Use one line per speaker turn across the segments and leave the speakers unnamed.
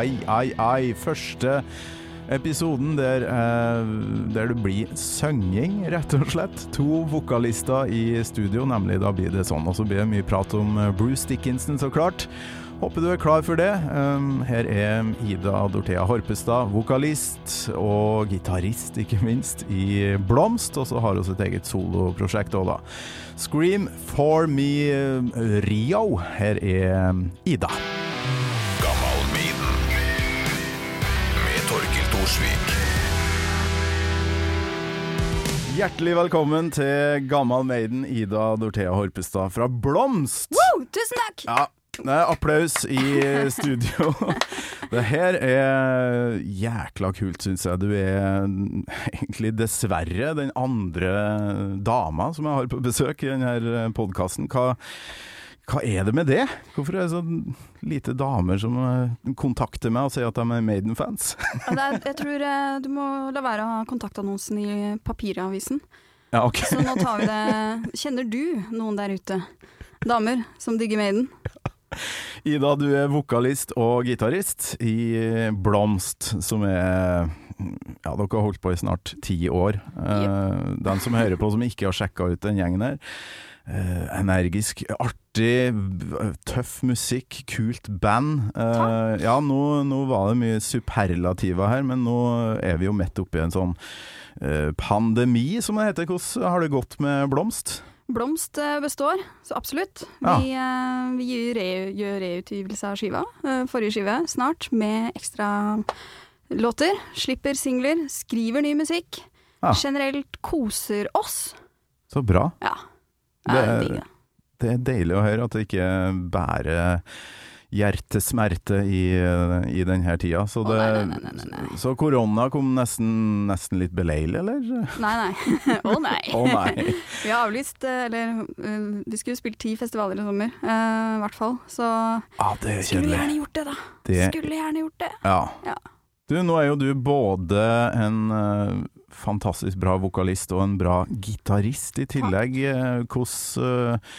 ai, ai, ai. Første episoden der, eh, der det blir sønging, rett og slett. To vokalister i studio, nemlig. Da blir det sånn. Og så blir det mye prat om eh, Bruce Dickinson, så klart. Håper du er klar for det. Um, her er Ida Dorthea Horpestad, vokalist og gitarist, ikke minst, i Blomst. Og så har hun sitt eget soloprosjekt òg, da. Scream for me Rio. Her er Ida. Hjertelig velkommen til Gammal Maiden, Ida Dorthea Horpestad fra Blomst.
Wow, tusen takk!
Ja, det er applaus i studio. Det her er jækla kult, syns jeg. Du er egentlig dessverre den andre dama som jeg har på besøk i denne podkasten. Hva, hva er det med det? Hvorfor er det så lite damer som eh, kontakter meg og sier at de er Maiden-fans?
Ja, jeg tror eh, du må la være å ha kontaktannonsen i papiravisen.
Ja, ok.
Så nå tar vi det Kjenner du noen der ute? Damer som digger Maiden?
Ida, du er vokalist og gitarist i Blomst, som er Ja, dere har holdt på i snart ti år. Uh, den som hører på som ikke har sjekka ut den gjengen her. Uh, energisk, artig, tøff musikk, kult band. Uh, ja, nå, nå, var det mye superlativer her, men nå er vi jo midt oppi en sånn pandemi, som det heter. Hvordan har det gått med Blomst?
Blomst består, så absolutt.
Ja.
Vi, uh, vi gjør, re, reutgivelse av skiva, uh, forrige skive, snart, med ekstra låter. Slipper singler, skriver ny musikk.
Ja.
Generelt koser oss.
Så bra.
Ja.
Det er-
det.
Er deilig å høre at det ikke bærer hjertesmerte i, i denne tida. Så, det,
nei, nei, nei, nei,
så korona kom nesten, nesten litt beleilig, eller?
Nei, nei. Å nei.
oh, nei.
vi har avlyst, eh, eller eh, vi skulle spilt ti festivaler i sommer, i uh, hvert fall. Så
Ah, det
skulle gjerne gjort det, da.
Det-
Skulle gjerne gjort det.
Ja.
Ja.
Du, nå er jo du både en eh, fantastisk bra vokalist og en bra gitarist i tillegg. Eh, Hvordan eh,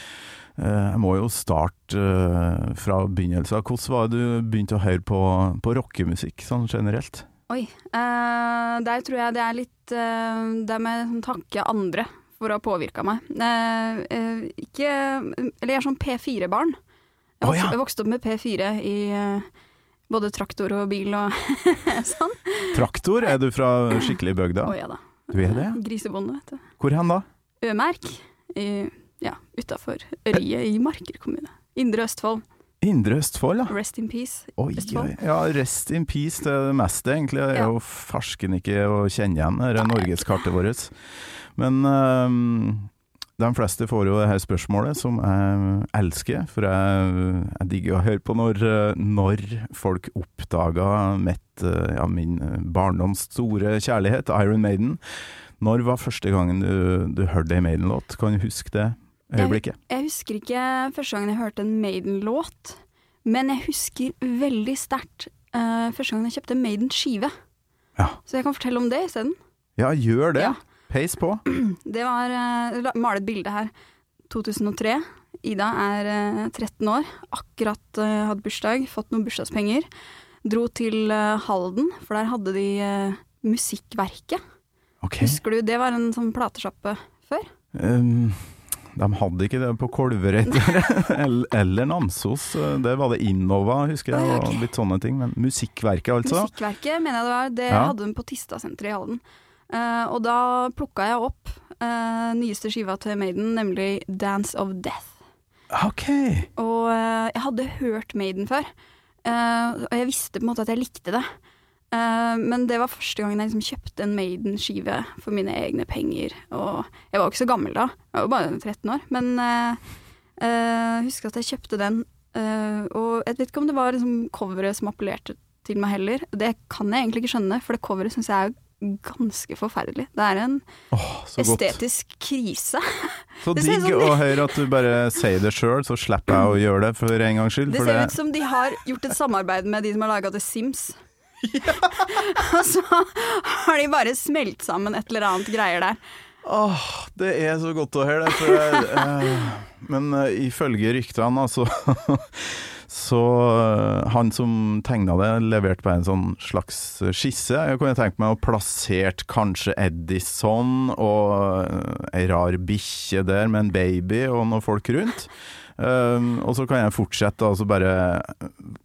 eh, Jeg må jo starte eh, fra begynnelsen. Hvordan var det du begynte å høre på, på rockemusikk sånn generelt?
Oi. eh, der tror jeg det er litt uh, Det med å takke andre for å ha påvirka meg. Eh, eh, ikke Eller jeg er sånn P4-barn. Jeg, vokste-
ja.
jeg vokste opp med P4 i eh, både traktor og bil og sånn.
Traktor, er du fra skikkelig bygda?
Å ja da.
Du er det?
Grisebonde, vet du.
Hvor hen da?
Ømerk i, ja, utafor Ørje i Marker kommune. Indre Østfold.
Indre Østfold, ja.
Rest in peace.
Oi,
Østfold.
ja, rest in peace det er det meste, egentlig. Det er jo farsken ikke å kjenne igjen, det er norgeskartet vårt. Men øhm, de fleste får jo det her spørsmålet, som jeg elsker. For jeg, jeg digger å høre på når, når folk oppdaga mitt, ja, min barndoms store kjærlighet, Iron Maiden. Når var første gangen du, du hørte ei Maiden-låt? Kan du huske det øyeblikket?
Jeg husker ikke første gangen jeg hørte en Maiden-låt, men jeg husker veldig sterkt uh, første gangen jeg kjøpte Maiden-skive.
Ja.
Så jeg kan fortelle om det isteden.
Ja, gjør det.
Ja.
Peis på.
Det var uh, Male et bilde her. 2003. Ida er eh, 13 år. Akkurat uh, hadde bursdag, fått noen bursdagspenger. Dro til eh, Halden, for der hadde de eh, Musikkverket.
Okay.
Husker du, det var en sånn platesjappe før.
Um, de hadde ikke det på Kolvereid eller, Namsos. Det var det Innova, husker jeg, og litt sånne ting. Men Musikkverket, altså.
Musikkverket, mener jeg det var. Det
Ja.
hadde de på Tistasenteret i Halden. Eh, og da plukka jeg opp eh, nyeste skiva til Maiden, nemlig Dance of Death.
OK.
Og eh, jeg hadde hørt Maiden før, og jeg visste på en måte at jeg likte det. Men det var første gangen jeg liksom kjøpte en Maiden-skive for mine egne penger. Og jeg var jo ikke så gammel da, jeg var bare 13 år. Men jeg husker at jeg kjøpte den, og jeg vet ikke om det var liksom coveret som appellerte til meg heller. Det kan jeg egentlig ikke skjønne, for det coveret syns jeg er ganske forferdelig. Det er en
oh, estetisk godt.
krise.
Så digg å høre at du bare sier det sjøl, så slipper jeg å gjøre det for en gangs skyld.
Det ser
det,
ut som de har gjort et samarbeid med de som har laga The Sims. Og så har de bare smelt sammen et eller annet greier der.
Åh, det er så godt å høre det. For eh, men uh, ifølge ryktene, altså, Så øh, han som tegna det, leverte meg en sånn slags skisse. Jeg kunne tenkt meg å plassert kanskje Edison og øh, ei rar bikkje der med en baby og noen folk rundt. Um, og så kan jeg fortsette, og bare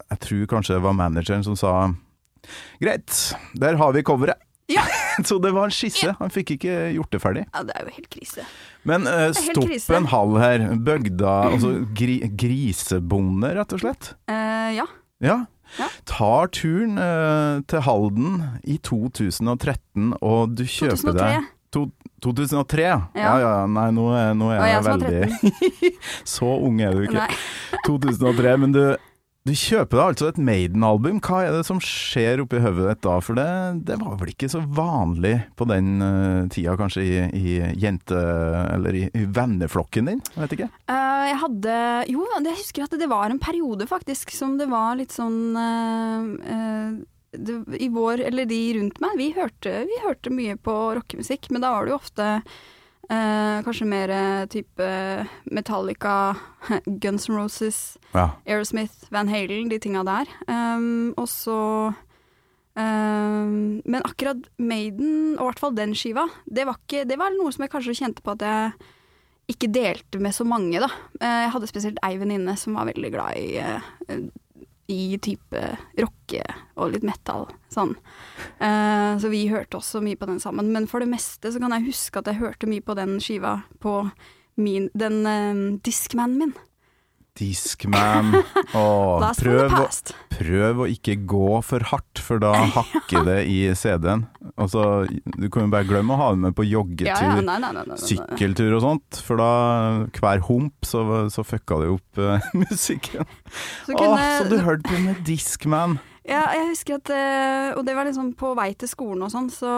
Jeg tror kanskje det var manageren som sa Greit, der har vi coveret.
Ja.
så det var en skisse. Han fikk ikke gjort det ferdig.
Ja, det er jo helt krise.
Men uh,
er
stopp en hall her. Bøgda Altså gri, grisebonde, rett og slett.
Uh, ja.
Ja.
Ja.
Tar turen uh, til Halden i 2013, og du kjøper
2003.
deg to, 2003? Ja. ja,
Ja.
Nei, nå nå er jeg,
jeg
veldig Så ung er du ikke.
Nei.
2003. Men du, du kjøper deg altså et Maiden-album. Hva er det som skjer oppi hodet ditt da? For det, det var vel ikke så vanlig på den uh, tida, kanskje, i, i jente... Eller i, i venneflokken din? Jeg vet ikke.
Uh, jeg hadde Jo, jeg husker at det var en periode faktisk som det var litt sånn uh, det, I vår, eller de rundt meg, vi hørte, vi hørte mye på rockemusikk, men da var det jo ofte eh, kanskje mer eh, type Metallica, Guns N' Roses,
Ja.
Aerosmith, Van Halen, de tinga der. Um, og så um, Men akkurat Maiden, og i hvert fall den skiva, det var, ikke, det var noe som jeg kanskje kjente på at jeg ikke delte med så mange, da. Eh, Jeg hadde spesielt ei venninne som var veldig glad i eh, i type rocke og litt metal, sånn. Uh, så vi hørte også mye på den sammen. Men for det meste så kan jeg huske at jeg hørte mye på den skiva på min, den uh, diskmanen min.
Discman. Åh, prøv, prøv å ikke gå for hardt, for da hakker det i CD-en. Altså, du kan jo bare glemme å ha det med på joggetur,
Ja, ja, nei, nei, nei,
sykkeltur og sånt, for da hver hump så, så fucka det opp uh, musikken.
Så
Åh,
kunne,
så du hørte på med Discman.
ja, jeg husker at eh, Og det var liksom på vei til skolen og sånn, så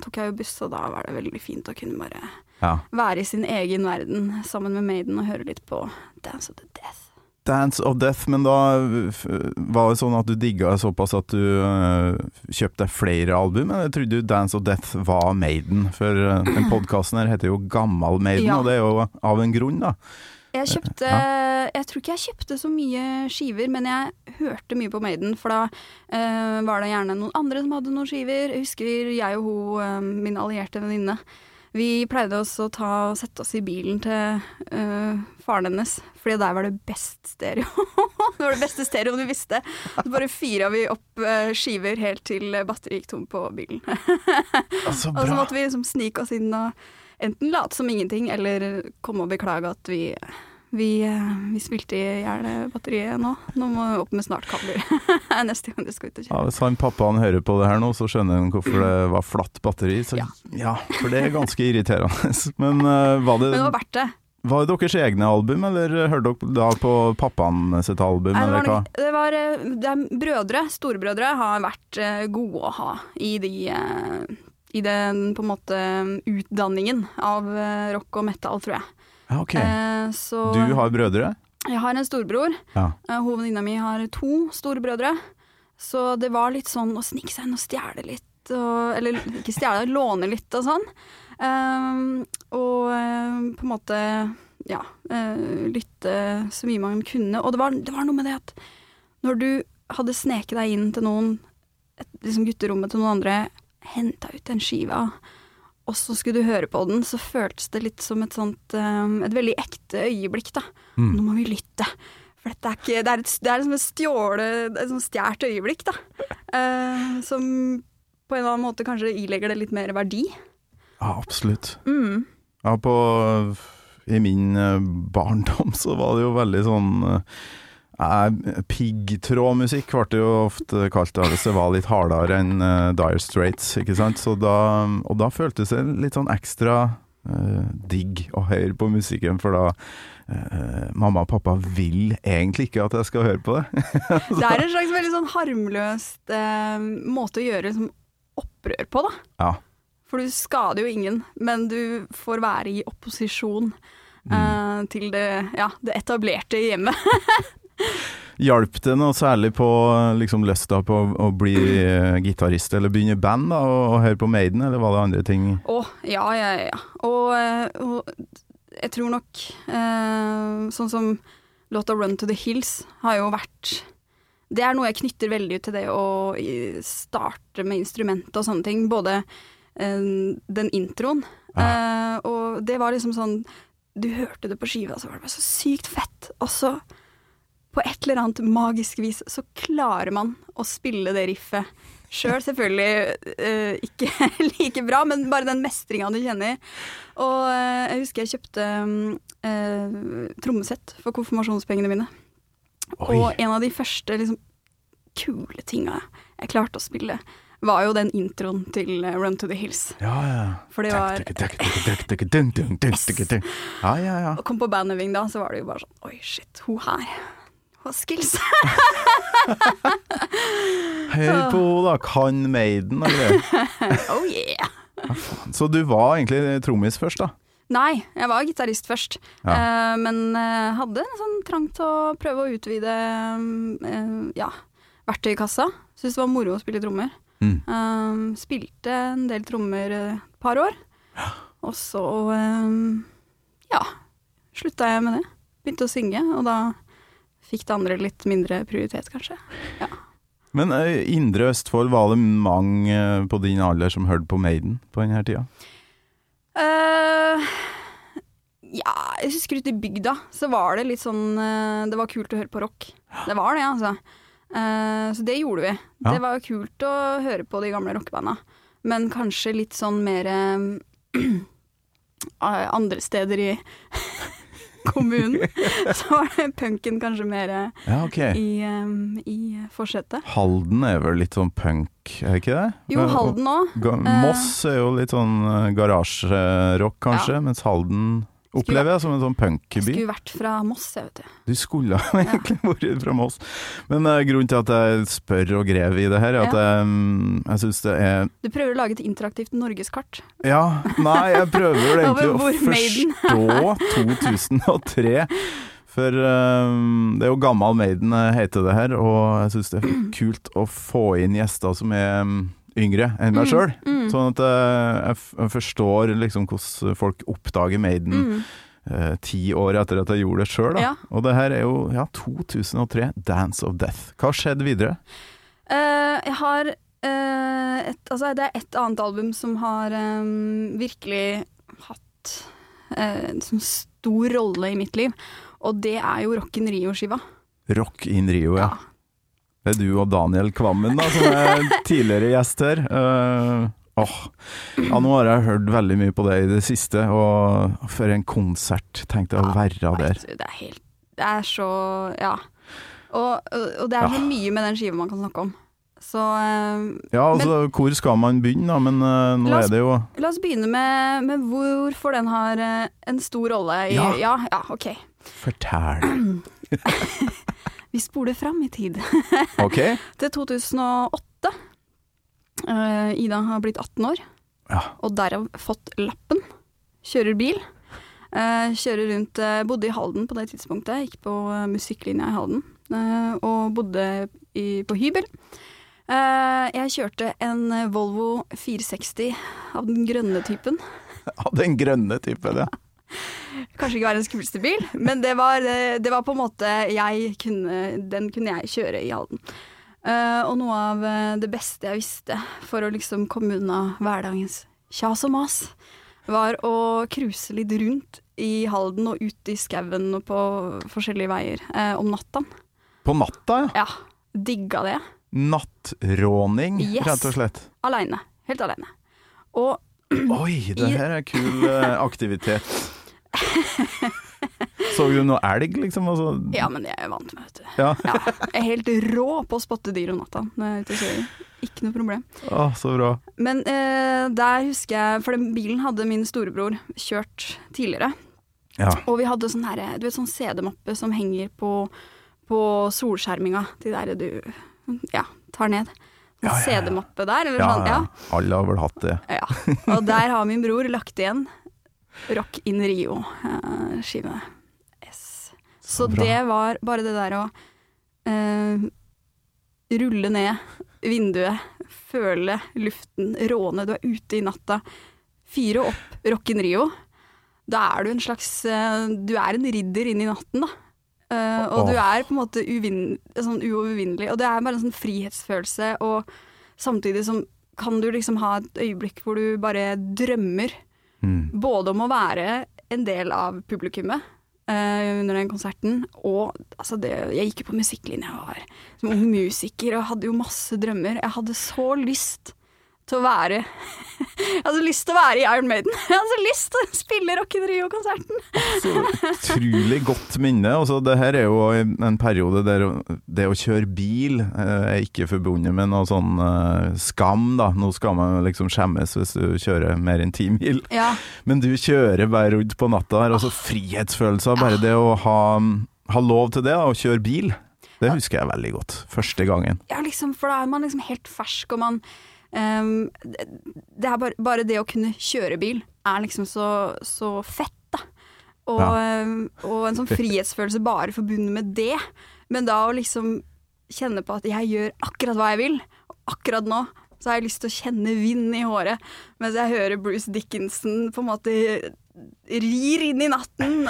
tok jeg jo buss, og da var det veldig fint å kunne bare
Ja.
være i sin egen verden sammen med Maiden og høre litt på Dance of the Death.
Dance of Death, men da var det sånn at du digga såpass at du uh, kjøpte flere album? Eller trodde du Dance of Death var Maiden? For uh, den podkasten her heter jo Gammal Maiden,
Ja.
og det er jo av en grunn, da.
Jeg kjøpte Jeg tror ikke jeg kjøpte så mye skiver, men jeg hørte mye på Maiden, for da uh, var det gjerne noen andre som hadde noen skiver. Jeg husker jeg og hun, min allierte venninne, vi pleide også å ta og sette oss i bilen til eh, faren hennes, fordi der var det best stereo. det var det beste stereoen vi visste. Så bare fyra vi opp eh, skiver helt til batteriet gikk tom på bilen.
Altså,
Og så måtte vi liksom snike oss inn og enten late som ingenting, eller komme og beklage at vi, vi, eh, vi spilte i hjel batteriet nå. Nå må vi opp med snartkabler neste gang du skal ut og
Ja, hvis han pappaen hører på det her nå, så skjønner han hvorfor det var flatt batteri. Så, ja.
Ja.
for det er ganske irriterende. Men uh, var, det,
Men det var verdt det.
var det deres egne album, eller hørte dere da på pappaen sitt album,
Nei, det,
eller
var, det var eh, det er Brødre, storebrødre, har vært gode å ha i de i den på en måte utdanningen av rock og metal, tror jeg.
Ok.
Eh, så
Du har brødre?
jeg har en storbror.
Ja.
Eh, Hovedvenninna mi har to storebrødre. Så det var litt sånn å snike seg inn og stjele litt. Og, eller ikke stjele, låne litt og sånn. Ehm, og eh, på en måte ja, eh, lytte så mye man kunne. Og det var, det var noe med det at når du hadde sneket deg inn til noen, et, liksom gutterommet til noen andre, henta ut den skiva, og så skulle du høre på den, så føltes det litt som et sånt eh, Et veldig ekte øyeblikk, da.
Mm.
Nå må vi lytte. For dette er ikke Det er, et, det er liksom et stjåle Et sånt stjålet øyeblikk, da. Eh, som på en eller annen måte kanskje ilegger det litt mer verdi.
Ja, absolutt.
Mm.
Ja, på I min eh, barndom så var det jo veldig sånn eh, Piggtrådmusikk ble det jo ofte kalt da, hvis det var litt hardere enn uh, Dire Straits, ikke sant. Så da, og da føltes det litt sånn ekstra uh, digg å høre på musikken, for da uh, mamma og pappa vil egentlig ikke at jeg skal høre på det.
Det er en slags veldig sånn harmløst måte å gjøre liksom, opprør på, da.
Ja.
For du skader jo ingen, men du får være i opposisjon
Mm.
til det, ja, det etablerte hjemmet.
Hjalp det noe særlig på liksom, lysta på å, å bli eh, gitarist eller begynne i band da, og, og høre på Maiden, eller var det andre ting?
Å, ja, ja, ja. Og, eh, og jeg tror nok eh, sånn som låta 'Run to the Hills' har jo vært Det er noe jeg knytter veldig til det å starte med instrumentet og sånne ting. Både eh, den introen, eh, og det var liksom sånn Du hørte det på skiva, så var det bare så sykt fett. Og så, på et eller annet magisk vis, så klarer man å spille det riffet sjøl. Selvfølgelig uh, ikke like bra, men bare den mestringa du kjenner. Og uh, jeg husker jeg kjøpte um, uh, trommesett for konfirmasjonspengene mine.
Oi.
Og en av de første liksom, kule tinga jeg klarte å spille, var jo den introen til Run to the Hills.
Ja, ja.
For det var
Ja, ja, ja.
Og kom på bandøving da, så var det jo bare sånn Oi, shit, hun her. Skills.
Hør på henne, da. Kan Maiden greier.
oh yeah.
Så du var egentlig trommis først, da?
Nei, jeg var gitarist først.
Ja.
Uh, men uh, hadde en sånn trang til å prøve å utvide uh, ja, verktøykassa. Syntes det var moro å spille trommer.
Mm.
Spilte en del trommer et par år. Og så ja, slutta jeg med det. Begynte å synge, og da fikk det andre litt mindre prioritet, kanskje.
Men uh, Indre Østfold, var det mange uh, på din alder som hørte på Maiden på denne tida?
Uh, ja, jeg husker ute i bygda så var det litt sånn eh, Det var kult å høre på rock. Det var det, altså. Eh, så det gjorde vi.
Ja.
Det var jo kult å høre på de gamle rockebanda. Men kanskje litt sånn mer eh, andre steder i kommunen. så var det punken kanskje mer eh,
Ja, okay.
i, um, i forsetet.
Halden er vel litt sånn punk, er ikke det?
Jo, Halden òg.
Moss er jo litt sånn eh, garasjerock, kanskje, mens Halden opplever jeg som en sånn punkby.
Skulle vært fra Moss, jeg, vet du.
Du skulle egentlig vært fra Moss. Men uh, grunnen til at jeg spør og grev i det her, er at jeg, um, jeg syns det er
Du prøver å lage et interaktivt norgeskart.
Ja, nei, jeg prøver jo egentlig å forstå 2003. For um, det er jo gammel Maiden heter det her, og jeg syns det er kult å få inn gjester som er mm, yngre enn meg sjøl.
Mm.
Sånn at eh, jeg, forstår liksom hvordan folk oppdager Maiden
Mm.
eh, ti år etter at jeg gjorde det sjøl.
Ja.
Og det her er jo ja, 2003, 'Dance of Death'. Hva skjedde videre?
Uh, jeg har uh, et, altså Det er et annet album som har um, virkelig hatt uh, en sånn stor rolle i mitt liv, og det er jo Rock in Rio-skiva.
Rock in Rio, ja. Det er du og Daniel Kvammen da, som er tidligere gjest her. Uh, åh, ja, nå har jeg hørt veldig mye på det i det siste, og for en konsert tenkte jeg å være der.
Du, Det er helt Det er så Ja. Og, og, det er så
Ja.
mye med den skiva man kan snakke om. Så uh,
Ja, altså, hvor skal man begynne da, men uh, nå
oss-
er det jo
la oss begynne med, med hvorfor den har en stor rolle i
Ja.
ja, ja, OK.
Fortell.
Vi spoler fram i tid.
Ok?
Til 2008. Eh, Ida har blitt 18 år,
Ja.
og derav fått lappen. Kjører bil. Eh, kjører rundt eh, Bodde i Halden på det tidspunktet. Gikk på musikklinja i Halden. og bodde i, på hybel. Jeg kjørte en Volvo 460 av den grønne typen.
Av den grønne typen, ja.
Kanskje ikke verdens kuleste bil, men det var, eh, det var på en måte jeg kunne, Den kunne jeg kjøre i Halden. Uh, og noe av eh, det beste jeg visste for å liksom komme unna hverdagens kjas og mas, var å cruise litt rundt i Halden og ut i skauen og på forskjellige veier uh, om natta.
På natta, ja.
Ja, digga det.
Nattråning,
Yes.
rett og slett.
Aleine. Helt aleine. Og
Oi, det her er kul aktivitet. Så du noe elg, liksom? Altså,
ja, men det er jeg vant med, vet du.
ja.
Ja, jeg er helt rå på å spotte dyr om natta når jeg er ute og kjører. Ikke noe problem.
Å, så bra.
Men eh, der husker jeg For den bilen hadde min storebror kjørt tidligere.
Ja.
Og vi hadde sånn her, du vet, sånn CD-mappe som henger på, på solskjerminga. De der du ja, tar ned. Sånn
Ja.
CD-mappe der, eller sånn.
ja.
Ja.
Alle har vel hatt det.
ja. Og der har min bror lagt igjen Rock in Rio-skive. S. Så
Så
det var bare det der å uh, rulle ned vinduet, føle luften råne, du er ute i natta, fyre opp Rock in Rio. Da er du en slags uh, Du er en ridder inn i natten, da. Uh, og du er på en måte sånn uovervinnelig. Og det er bare en sånn frihetsfølelse, og samtidig som kan du liksom ha et øyeblikk hvor du bare drømmer
Mm.
både om å være en del av publikummet eh, under den konserten, og altså det, Jeg gikk jo på musikklinje, og var som ung musiker og hadde jo masse drømmer. Jeg hadde så lyst til å være Jeg hadde lyst til å være i Iron Maiden. Jeg hadde så lyst til å spille Rock in Rio-konserten.
Så utrolig godt minne. Altså, det her er jo en periode der det å kjøre bil eh, er ikke forbundet med noe sånn eh, skam, da. Nå skal man liksom skjemmes hvis du kjører mer enn ti mil.
Ja,
Men du kjører bare rundt på natta her, Altså så frihetsfølelser. Bare det å ha, ha lov til det, da, å kjøre bil. Det husker jeg veldig godt. Første gangen.
ja liksom, for da er man liksom helt fersk, og man ehm, det, det er bare, bare det å kunne kjøre bil er liksom så, så fett, da. Og, ja. og en sånn frihetsfølelse bare forbundet med det. Men da å liksom kjenne på at jeg gjør akkurat hva jeg vil, og akkurat nå så har jeg lyst til å kjenne vind i håret mens jeg hører Bruce Dickinson på en måte rir inn i natten.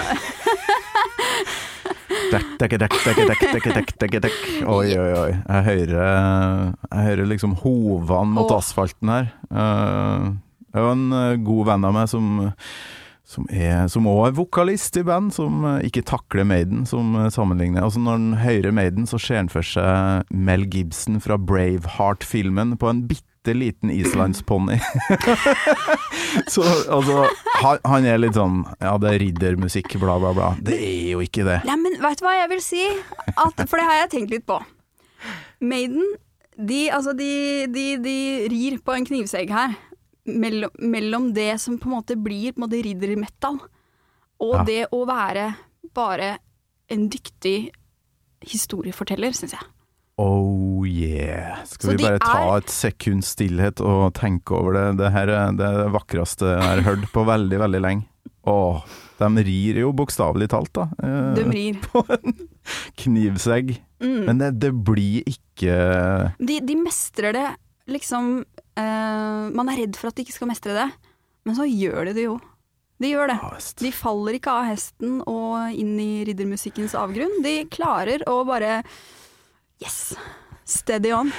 Dekk, dekk, dekk, dekk, dekk, dekk, dekk, dekk, dekk. Oi, oi, oi. Jeg hører, jeg hører liksom hovene mot
oh.
asfalten her. Eh, Det var en eh, god venn av meg som som er som også er vokalist i band, som eh, ikke takler Maiden, som eh, sammenligner. Altså Når han hører Maiden, så ser han for seg Mel Gibson fra Braveheart-filmen på en bitte liten islandsponni. så altså han, han er litt sånn Ja, det er riddermusikk, bla, bla, bla. Det er jo ikke det.
Nei, men vet du hva jeg vil si? At, for det har jeg tenkt litt på. Maiden, de, altså de, de, de rir på en knivsegg her. Mellom, mellom det som på en måte blir på en måte riddermetal, og
Ja.
det å være bare en dyktig historieforteller, syns jeg.
Oh yeah. Skal
Så
vi bare ta
er-
et sekunds stillhet og tenke over det? Det her er det vakreste jeg har hørt på veldig, veldig lenge. Åh, de rir jo bokstavelig talt, da. eh,
De rir.
På en knivsegg.
Mm.
Men det, det blir ikke
De, de mestrer det liksom eh, Man er redd for at de ikke skal mestre det, men så gjør de det jo. De gjør det. De faller ikke av hesten og inn i riddermusikkens avgrunn. De klarer å bare Yes! Steady on.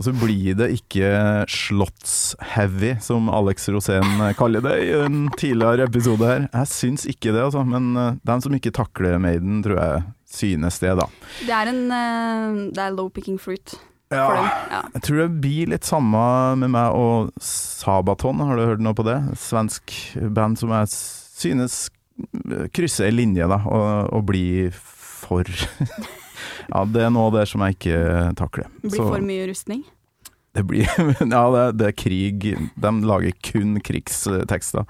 Og så blir det ikke slottsheavy, som Alex Rosén kaller det i en tidligere episode her. Jeg syns ikke det, altså. Men eh, den som ikke takler Maiden, tror jeg synes det, da.
Det er en eh, Det er low picking fruit
Ja.
Ja.
Jeg tror det blir litt samme med meg og Sabaton, har du hørt noe på det? Svensk band som jeg synes krysser ei linje, da, og, og blir for Ja, det er noe der som jeg ikke takler.
Det blir
Så
for mye rustning.
det blir Ja, det, det er krig. De lager kun krigstekster.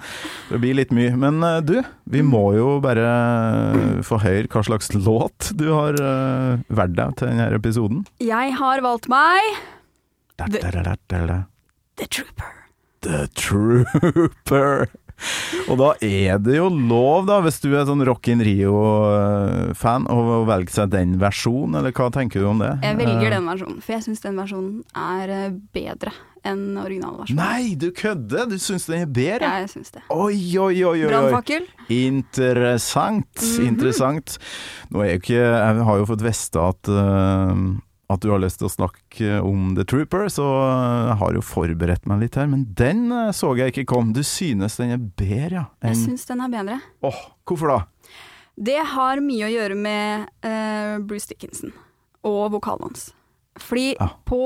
Det blir litt mye. Men eh, du, vi må jo bare få høre hva slags låt du har uh, valgt deg til denne episoden.
Jeg har valgt meg Det-
da.
The Trooper.
The Trooper. Og da er det jo lov, da, hvis du er sånn Rock in Rio-fan, å velge seg den versjonen, eller hva tenker du om det?
Jeg velger
Eh,
den versjonen, for jeg syns den versjonen er eh, bedre enn originalversjonen.
Nei, du kødder! Du syns den er bedre?
Ja, jeg syns det.
Oi, oi, oi, oi.
Brannfakkel.
Interessant.
Mhm.
Interessant. Nå er jeg ikke Jeg har jo fått vite at eh, at du har lyst til å snakke om The Trooper, så jeg har jo forberedt meg litt her. Men den eh, så jeg ikke kom. Du synes den er bedre, ja?
Jeg synes den er bedre.
Åh, hvorfor da?
Det har mye å gjøre med uh, Bruce Dickinson og vokalen hans. Fordi
Ja.
på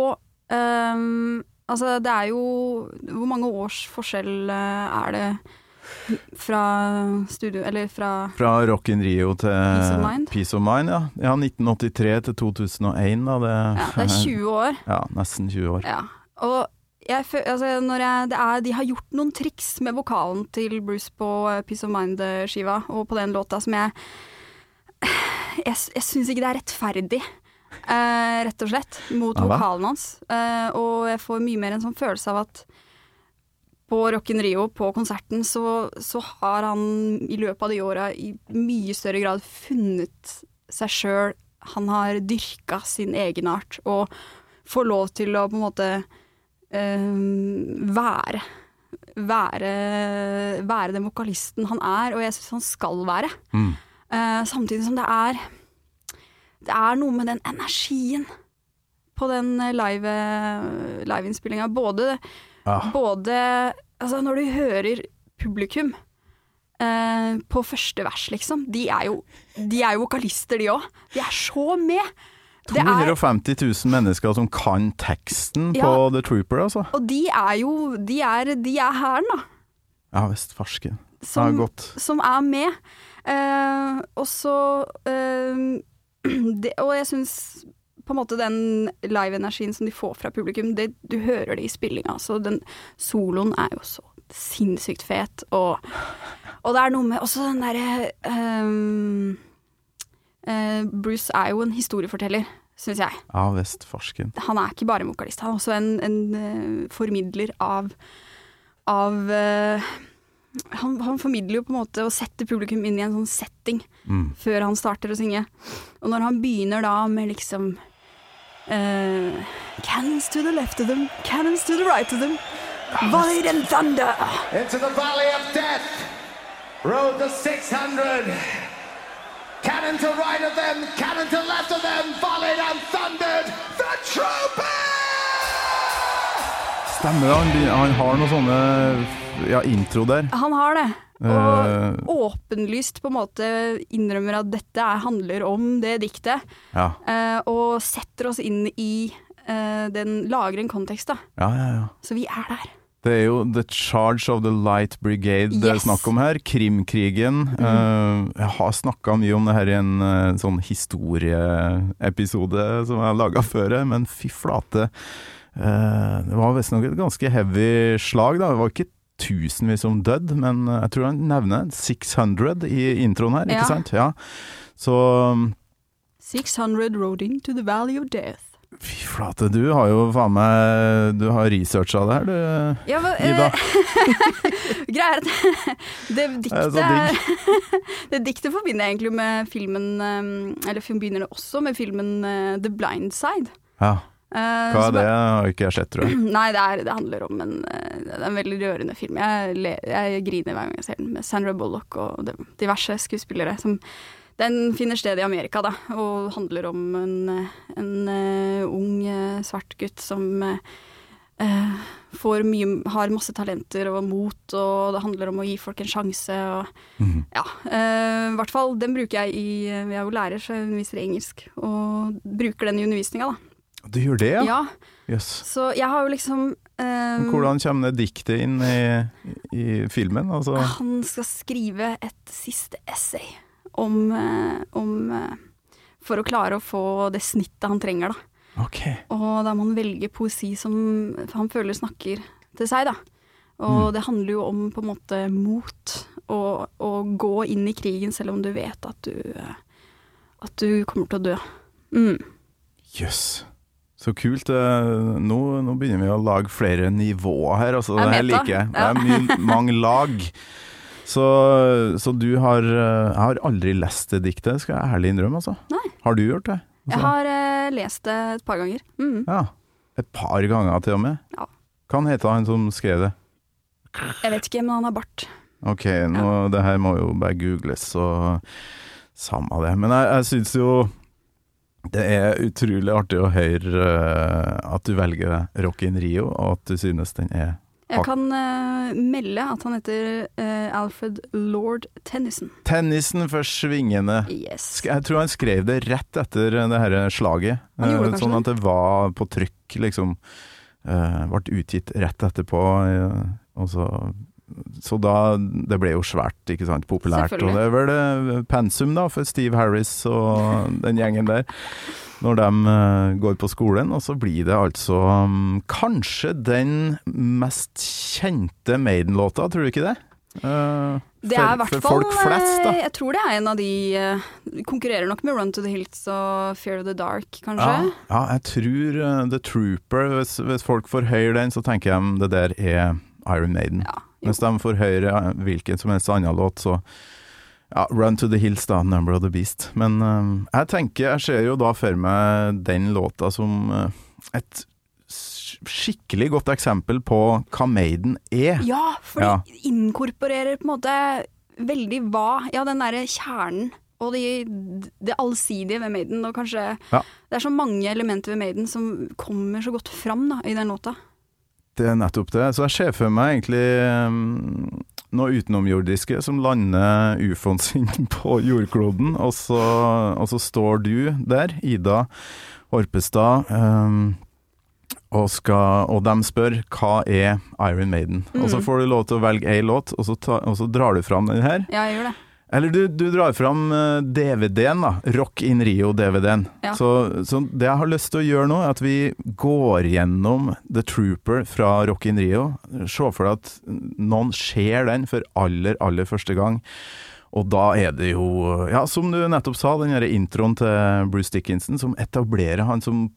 um, Altså, det er jo Hvor mange års forskjell eh, er det fra studio Eller fra
Fra Rock in Rio til
Peace of Mind?
Peace of Mind, ja. ja 1983 til 2001, da. Det,
Ja, det er 20 år.
Ja, nesten 20 år.
Ja. Og jeg, altså, jeg, det er, de har gjort noen triks med vokalen til Bruce på eh, Peace of Mind-skiva, og på den låta som jeg Jeg, jeg syns ikke det er rettferdig, eh, rett og slett, mot vokalen hans. Eh, og jeg får mye mer en sånn følelse av at på Rock in Rio, på konserten, så, så har han i løpet av de åra i mye større grad funnet seg sjøl. Han har dyrka sin egenart og får lov til å på en måte øh, være være, være den vokalisten han er, og jeg syns han skal være.
Mm.
Uh, samtidig som det er Det er noe med den energien på den eh, live, liveinnspillinga. Både,
Ja.
både Altså, når du hører publikum eh, på første vers, liksom. De er jo, de er jo vokalister, de òg. De er så med. Det er,
250 000 mennesker som kan teksten
Ja.
på The Trooper, altså.
og de er jo De er, de er hæren, da.
Ja visst, farsken. Ja,
Som,
godt.
som er med. Eh, og så eh, Og jeg syns på en måte den live-energien som de får fra publikum, det, du hører det i spillinga. Så den soloen er jo så sinnssykt fet, og, og det er noe med også den derre um, uh, Bruce er jo en historieforteller, syns jeg.
Ja Vestforsken.
Han er ikke bare en vokalist, han er også en, en uh, formidler av, av uh, han, han formidler jo på en måte å sette publikum inn i en sånn setting
Mm.
før han starter å synge. Og når han begynner da med liksom eh, Cannons to the left of them, cannons to the right of them, Void and thunder.
Into the valley of death rode the 600. Cannon to right of them, cannon to left of them, volleyed and thundered. The trooper!
Stemmer det, han, han har noen sånne ja, intro der.
Han har det. Og
Eh.
åpenlyst på en måte innrømmer at dette er, handler om det diktet.
Ja,
eh, og setter oss inn i eh, den Lager en kontekst, da.
ja, ja. ja.
Så vi er der.
Det er jo The Charge of the Light Brigade det er
Yes.
snakk om her. Krimkrigen. Mm. jeg har snakka mye om det her i en eh, sånn historieepisode som jeg har laga før, men fy flate. Eh, det var visstnok et ganske heavy slag, da. Det var ikke tusenvis som dødd, men jeg tror han nevner 600 i introen her, ikke
Ja.
sant? Ja. Så
600 rode into the valley of death.
fy flate, du har jo faen meg Du har researcha det her, du.
Ja, men,
Ida.
eh, Greia er at det diktet Det diktet forbinder jeg egentlig med filmen eh, Eller begynner det også med filmen eh, The Blind Side.
Ja.
Eh,
Hva er det? har ikke jeg sett, tror jeg.
Nei, det, er, det handler om en, eh, det er en veldig rørende film. Jeg, le, jeg griner hver gang jeg ser den, med Sandra Bullock og de- diverse skuespillere. Som, den finner sted i Amerika, da, og handler om en, en uh, ung svart gutt som eh, får mye, har masse talenter og mot, og det handler om å gi folk en sjanse. Og,
Mhm.
ja, eh, i hvert fall, den bruker jeg i Jeg er jo lærer, så jeg underviser engelsk, og bruker den i undervisninga, da.
Du gjør det, ja?
Ja,
Yes.
så jeg har jo liksom
um, Hvordan kommer det diktet inn i, i filmen? Altså,
Han skal skrive et siste essay om, eh, om eh, For å klare å få det snittet han trenger, da.
ok.
Og da må han velge poesi som han føler snakker til seg, da. Og
Mm.
det handler jo om på en måte mot. Å gå inn i krigen selv om du vet at du At du kommer til å dø. Mm.
Jøss. Så kult. eh, Nå, nå begynner vi å lage flere nivåer her. Altså, det her liker jeg. Det er mye, mange lag. Så, så du har eh, Jeg har aldri lest det diktet, skal jeg ærlig innrømme. Altså.
Nei.
Har du gjort det?
Jeg har uh, lest det et par ganger. Mm.
Ja. Et par ganger til og med.
Ja.
Hva heter han som skrev det?
Jeg vet ikke, men han har bart.
Ok, nå, det her må jo bare googles, og samme det. Men jeg, jeg syns jo det er utrolig artig å høre eh, at du velger Rock in Rio, og at du synes den er
Jeg kan uh, melde at han heter uh, Alfred Lord Tennyson.
Tennyson for svingende.
Yes.
Jeg tror han skrev det rett etter det her slaget.
Han gjorde
Eh,
kanskje
sånn at det var på trykk, liksom. Ble utgitt rett etterpå. Og så, så da Det ble jo svært, ikke sant. Populært. Og det er vel eh, pensum, da, for Steve Harris og den gjengen der. Når de eh, går på skolen, og så blir det altså um, kanskje den mest kjente Maiden-låta, tror du ikke det? Uh,
Det er i hvert fall
flest,
Jeg tror det er en av de uh, Konkurrerer nok med Run to the Hills og Fear of the Dark, kanskje.
Ja, ja, jeg tror uh, The Trooper hvis, hvis folk får høyre den, så tenker de det der er Iron Maiden.
Ja,
Hvis de får høre uh, hvilken som helst annen låt, så ja, Run to the Hills, da. Number of the Beast. Men uh, jeg tenker, jeg ser jo da for meg den låta som uh, et skikkelig godt eksempel på hva Maiden er.
Ja, for
Ja.
de inkorporerer på en måte veldig hva Ja, den derre kjernen og de, det allsidige ved Maiden. Og kanskje
Ja.
Det er så mange elementer ved Maiden som kommer så godt fram da, i den låta.
Det er nettopp det. Så jeg ser for meg egentlig um, noe utenomjordiske som lander ufoen sin på jordkloden, og så, og så står du der, Ida Orpestad, um, og, skal, og de spør hva er Iron Maiden. Og så
Mm.
får du lov til å velge ei låt, og så, ta, og så drar du fram den her.
Ja, jeg gjør det.
Eller du, du drar fram eh, DVD-en, da. Rock in Rio-DVD-en.
Ja.
Så, så det jeg har lyst til å gjøre nå, er at vi går gjennom The Trooper fra Rock in Rio. Se for deg at noen ser den for aller, aller første gang. Og da er det jo, ja, som du nettopp sa, den derre introen til Bruce Dickinson som etablerer han som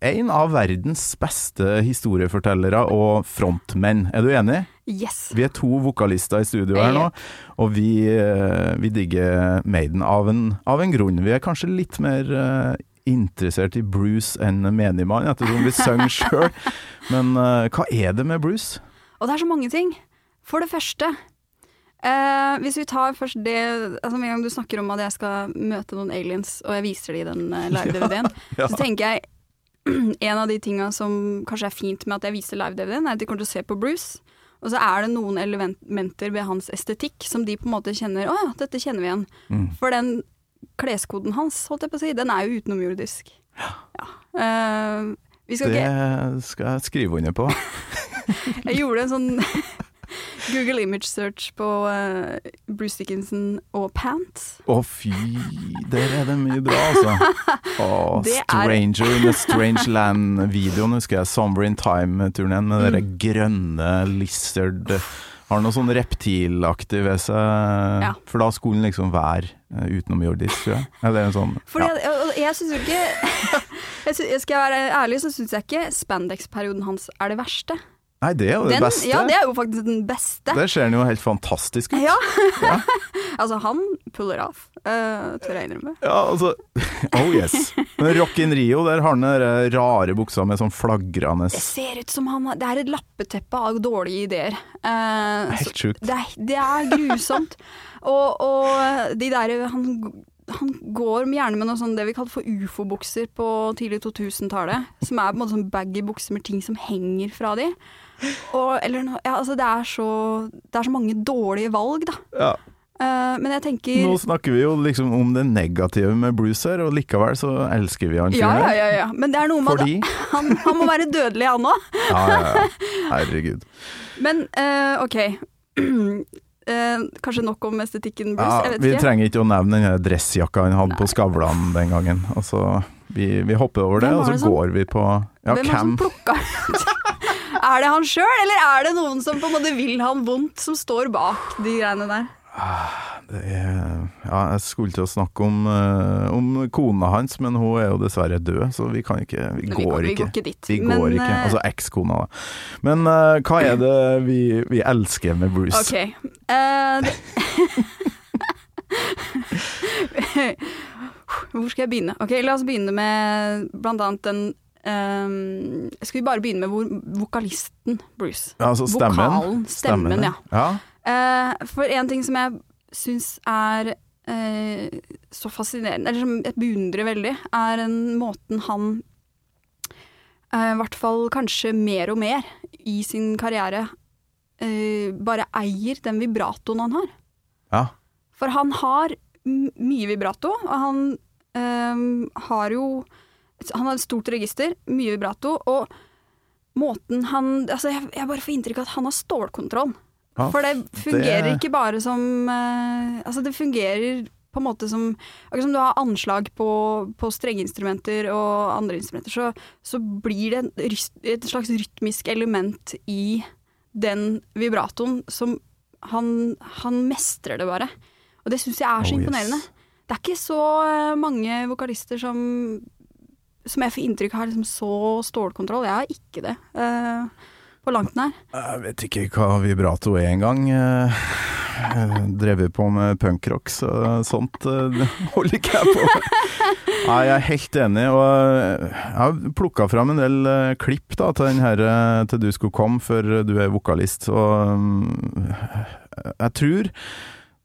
en av verdens beste historiefortellere og frontmenn. Er du enig?
Yes.
Vi er to vokalister i studio her nå, og vi, eh, vi digger Maiden av en, av en grunn. Vi er kanskje litt mer eh, interessert i Bruce enn menigmann, ettersom vi synger sjøl. Men eh, hva er det med Bruce?
Og det er så mange ting. For det første eh, Hvis vi tar først det altså Med en gang du snakker om at jeg skal møte noen aliens, og jeg viser dem den eh, live-DVD-en,
Ja.
så tenker jeg en av de tinga som kanskje er fint med at jeg viser live-DVD-en, er at de kommer til å se på Bruce. Og så er det noen elementer ved hans estetikk som de på en måte kjenner Å ja, dette kjenner vi igjen.
Mm.
For den kleskoden hans, holdt jeg på å si, den er jo utenomjordisk. Ja. Eh, vi skal
Det
ikke
skal jeg skrive under på.
Jeg gjorde en sånn Google image search på uh, Bruce Dickinson og pants.
Å fy, der er det mye bra, altså.
Oh, er-
Stranger in a Strange Land-videoen husker jeg. Summer in Time-turneen med
Mm.
det grønne lizard Har noe sånn reptilaktig ved seg.
Ja.
For da skulle den liksom være eh, utenomjordisk, tror jeg. Eller en sånn
Fordi
ja.
jeg, jeg syns jo ikke jeg synes, Skal jeg være ærlig, så syns jeg ikke spandex-perioden hans er det verste.
Nei, det er jo det
Den,
beste.
ja, det er jo faktisk den beste.
Der ser den jo helt fantastisk ut.
Ja.
Ja.
altså, han puller av, uh, tør jeg innrømme.
Ja, altså Oh yes. Men Rock in Rio, der har han den der rare buksa med sånn flagrende
Det ser ut som han har Det er et lappeteppe av dårlige ideer. Uh,
Helt sjukt.
Det det er grusomt. og, og de der han, han går gjerne med noe sånn det vi kaller for ufo-bukser på tidlig 2000-tallet. Som er på en måte sånn baggy bukser med ting som henger fra de. Og, eller, ja, altså det, er så, det er så mange dårlige valg, da.
Ja.
Uh, men jeg tenker
Nå snakker vi jo liksom om det negative med Bruce her, og likevel så elsker vi han
ja, ja, ja, ja. Men det er noe med
Fordi
at han, han må være dødelig, han òg.
Ja, ja, ja. Herregud.
Men uh, OK. Eh, kanskje nok om estetikken Bruce?
Ja, vi
ikke.
trenger ikke å nevne den dressjakka han hadde på Skavlan den gangen. Altså, vi, vi hopper over det,
det
og så
som-
går vi på Ja,
Hvem er det som
hvem
plukka ut? Er det han sjøl, eller er det noen som på en måte vil han vondt, som står bak de greiene der?
det er, Ja, jeg skulle til å snakke om, eh, om kona hans, men hun er jo dessverre død, så vi kan ikke Vi går
vi,
ikke.
går ikke dit.
Vi
Men,
går ikke.
eh,
Altså ekskona, da. Men uh, hva er det vi, vi elsker med Bruce?
OK. Uh. Hvor skal jeg begynne? Ok, La oss begynne med blant annet den ehm, Skal vi bare begynne med hvor, vokalisten Bruce?
Ja, altså stemmen.
Vokalen. Stemmen, ja.
ja.
Uh, for en ting som jeg syns er uh, så fascinerende, eller som jeg beundrer veldig, er den måten han uh, i hvert fall kanskje mer og mer i sin karriere bare eier den vibratoen han har.
ja.
For han har mye vibrato, og han har jo Han har et stort register, mye vibrato, og måten han Altså, jeg, jeg bare får inntrykk av at han har stålkontroll.
Ja,
For det fungerer
det-
ikke bare som uh, Altså, det fungerer på en måte som Akkurat som du har anslag på, på strengeinstrumenter og andre instrumenter, så, så blir det en, rys- et slags rytmisk element i den vibratoen som han, han mestrer det bare. Og det syns jeg er så
Oh, yes.
imponerende. Det er ikke så eh, mange vokalister som som jeg får inntrykk av har liksom så stålkontroll. Jeg har ikke det. eh, på langt nær.
Jeg vet ikke hva vibrato er engang. Uh, drevet på med punkrock, så sånt eh, holder ikke jeg på med. Nei, jeg er helt enig, og eh, jeg har plukka fram en del eh, klipp da, til, den her, eh, til du skulle komme, før du er vokalist. Og mm, jeg tror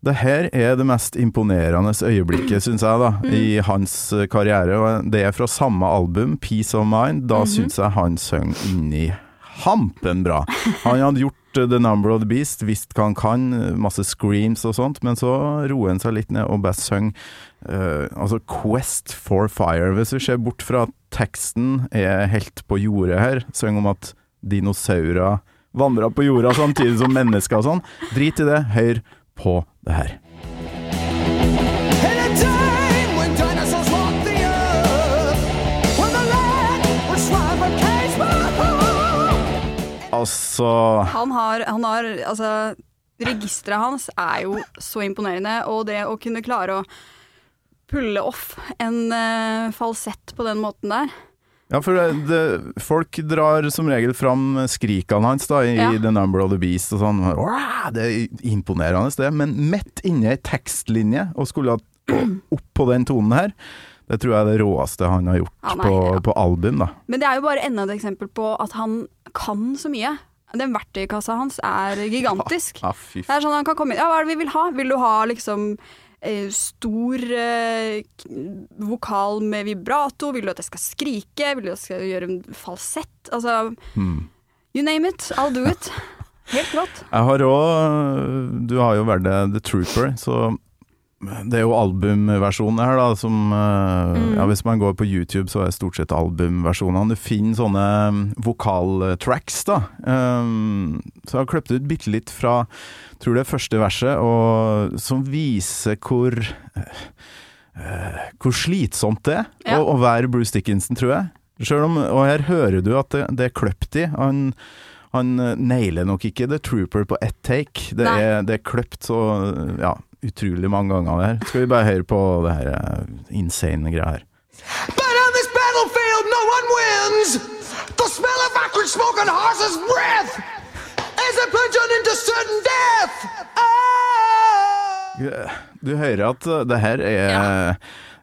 Det her er det mest imponerende øyeblikket, syns jeg, da, i hans eh, karriere. Og det er fra samme album, 'Peace of Mind'. Da syns jeg han synger inni hampen bra. Han hadde gjort eh, 'The Number of the Beast', visst hva han kan, masse screams og sånt, men så roer han seg litt ned og bare synger uh, altså 'Quest for Fire'. Hvis du ser bort fra at teksten er helt på jordet her, synger om at dinosaurer vandra på jorda samtidig som mennesker og sånn. Drit i det, hør på det her. Altså
Han har, han har Altså, registeret hans er jo så imponerende, og det å kunne klare å pulle off en uh, falsett på den måten der
Ja, for det, det, folk drar som regel fram skrikene hans da, i
Ja.
The Number of the Beast og sånn. Det er imponerende det, men midt inne i tekstlinje, og skulle ha opp på den tonen her, det tror jeg er det råeste han har gjort
Han er-
på,
ja.
på album, da.
Men det er jo bare enda et eksempel på at han kan så mye. Den verktøykassa hans er gigantisk.
Ja, fy
Det er sånn han kan komme inn Ja, hva er det vi vil ha? Vil du ha liksom stor eh, vokal med vibrato? Vil du at jeg skal skrike? Vil du at jeg skal gjøre en falsett? Altså
mm.
You name it, I'll do it. Helt rått.
Jeg har òg Du har jo vært The Trooper, så det er jo albumversjonen her, da, som eh,
Mm.
Ja, hvis man går på YouTube, så er det stort sett albumversjonene. Du finner sånne mm, vokaltracks, da. Um, så jeg har klippet ut bitte litt fra tror det er første verset, og som viser hvor uh, Hvor slitsomt det er
Ja.
å, å være Bruce Dickinson, tror jeg. Selv om, og her hører du at det, det er kløpt i. Han, han nailer nok ikke The Trooper på ett take. Det er, det er kløpt så ja, utrolig mange ganger det her. Skal vi bare høre på det her eh, insane greia her.
But on this battlefield, no one wins. The smell of acrid smoke and horse's breath is a plungeon into certain death. Ah!
Du hører at eh, det her er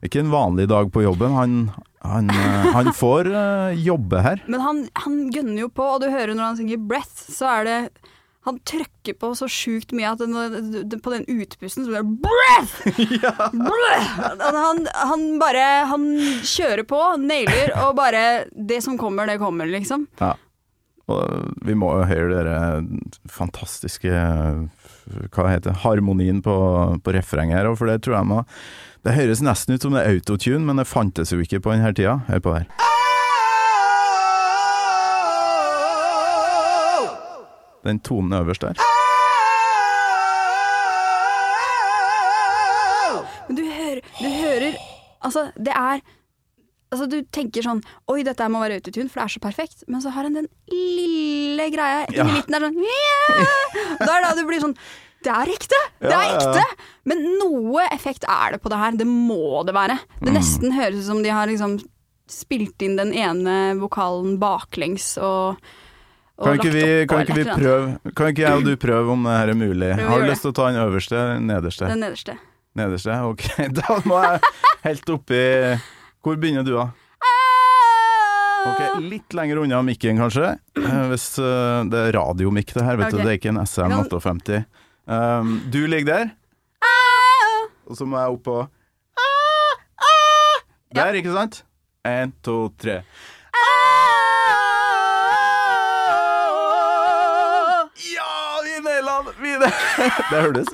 ikke en vanlig dag på jobben. Han, han, eh, han får jobbe her.
Men han, han gønner jo på, og du hører når han synger 'breath', så er det han trykker på så sjukt mye at den, på den utpusten så blir det 'breath'! Breath! Han, han bare Han kjører på, nailer, og bare Det som kommer, det kommer, liksom.
Ja. Og vi må jo høre dere fantastiske Hva heter det, harmonien på, på refrenget her, for det tror jeg må Det høres nesten ut som det er autotune, men det fantes jo ikke på denne tida. Hør på det her. Den tonen øverst der.
Men du hører, du hører Altså, det er Altså, du tenker sånn Oi, dette må være autotune, for det er så perfekt. Men så har han den lille greia inni
Ja.
midten der sånn yeah! Da er det da du blir sånn Det er ekte! Det er ekte! Men noe effekt er det på det her. Det må det være.
Mm.
Det nesten høres ut som de har liksom spilt inn den ene vokalen baklengs og
Kan ikke, vi, kan ikke vi prøve Kan ikke jeg og du prøve om det her er mulig? Har du lyst til å ta den øverste eller nederste?
Den nederste.
Nederste? Ok, da må jeg helt oppi Hvor begynner du, da? Ok, Litt lenger unna mikken, kanskje. Eh, Hvis eh, Det er radiomikk, det her. vet
okay.
du, Det er ikke en SM 58. Um, du ligger der, og så må jeg opp på Der, ikke sant? Én, to, tre. Det. det hørtes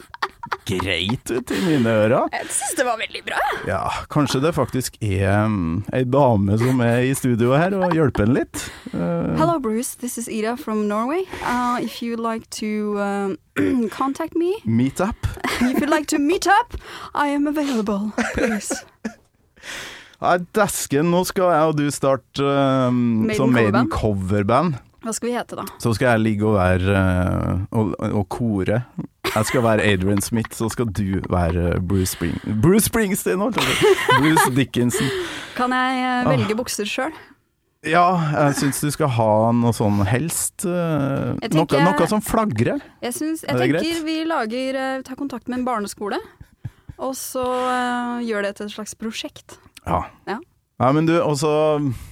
greit ut i mine ører.
Jeg syns det var veldig bra.
Ja, kanskje det faktisk er um, ei dame som er i studio her og hjelper en litt. Uh,
Hello, Bruce. This is Ida from Norway. Uh, if you'd like to um, contact me,
meet up.
if you'd like to meet up, I am available. Please.
Nei, Dæsken, nå skal jeg og du starte um, som Maiden
coverband. Hva skal vi hete, da?
Så skal jeg ligge og være uh, og, og kore. Jeg skal være Adrian Smith, så skal du være Bruce Spring... Bruce Springsteen, holdt jeg på. Bruce Dickinson.
Kan jeg
Ah.
uh, velge bukser sjøl?
Ja, jeg syns du skal ha noe sånn helst uh,
Jeg
noe, noe som flagrer.
Jeg, syns-
Er
jeg tenker
greit?
vi lager tar kontakt med en barneskole, og så uh, gjør det til et slags prosjekt.
Ja.
Ja.
Nei, men du, også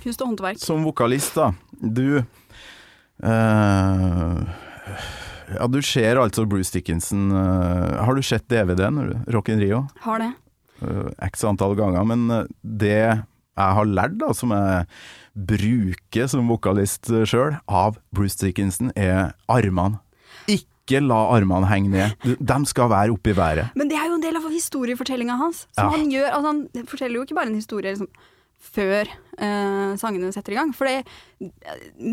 Kunst og håndverk.
som vokalist, da. Du eh, Ja, du ser altså Bruce Dickinson uh, Har du sett DVD-en, Rock in Rio?
Har det.
Uh, X antall ganger, men det jeg har lært, da, som jeg bruker som vokalist sjøl, av Bruce Dickinson, er armene. Ikke la armene henge ned. De skal være oppe i været.
Men det er jo en del av historiefortellinga hans.
Ja.
Som han gjør, altså han forteller jo ikke bare en historie liksom, før eh, sangene setter i gang. For eh,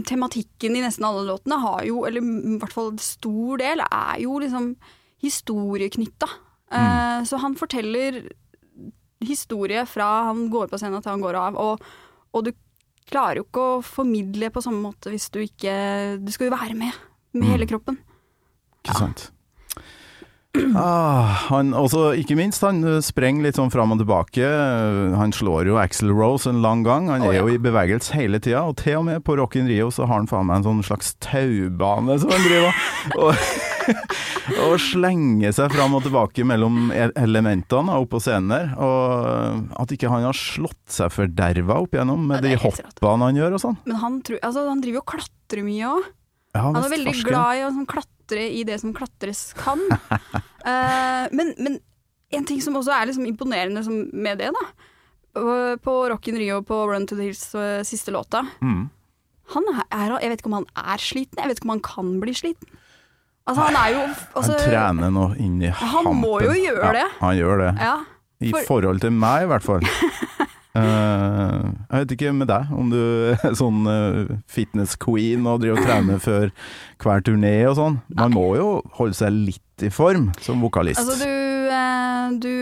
tematikken i nesten alle låtene har jo, eller i hvert fall en stor del, er jo liksom historieknytta. Eh, Så han forteller historie fra han går på scenen til han går av, og, og du klarer jo ikke å formidle på samme måte hvis du ikke Du skal jo være med, med hele kroppen.
Ikke sant? Ah, han, også, ikke minst, han eh, sprenger litt sånn fram og tilbake. Eh, Han slår jo Axel Rose en lang gang. Han
oh,
er
ja.
jo i bevegelse hele tida, og til og med på Rock in Rio så har han faen meg en sånn slags taubane som han driver og, og slenger seg fram og tilbake mellom e- elementene oppå scenen der. Og at ikke han har slått seg forderva opp igjennom med
Ja,
de hoppene han gjør og sånn.
Men han, tror, altså, han driver jo og klatrer mye òg.
Ja,
Han er
visst
veldig glad i å sånn, klatre i det som klatres kan. uh, men, men en ting som også er liksom imponerende som, med det, da på- Rock in Rio på Run to the Hills uh, siste låta
Mm.
han er, Jeg vet ikke om han er sliten, jeg vet ikke om han kan bli sliten. Altså, han er jo altså,
Han trener nå inn i
Han må jo gjøre
ja,
det.
Han gjør det.
Ja,
I forhold til meg, i hvert fall. Eh, jeg vet ikke med deg, om du er sånn uh, fitness-queen og driver og trener før hver turné og sånn. Man må jo holde seg litt i form som vokalist.
altså du, uh, du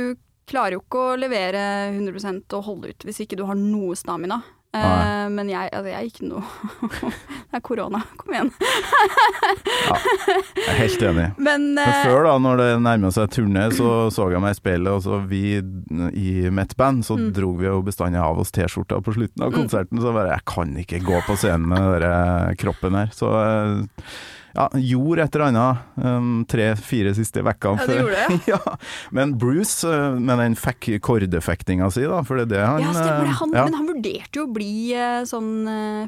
klarer jo ikke å levere 100% og holde ut hvis ikke du har noe stamina.
Nei.
men jeg, altså, jeg ikke noe Det er korona, kom igjen.
ja, Jeg er helt enig.
Men,
Men
eh,
før, da, når det nærmer seg turné, så så jeg meg i speilet, og så vi i mitt band, så
Mm.
drog vi jo bestandig av oss T-skjorta på slutten av konserten. Så bare Jeg kan ikke gå på scenen med den kroppen her. Så eh, ja, gjorde et eller annet um, tre-fire siste vekkene
Ja,
det
gjorde det?
ja. Men Bruce, eh, med den kordefektinga si, da, for det er det han
ja, stemmer det. Han,
ja.
Men han vurderte jo å bli eh, sånn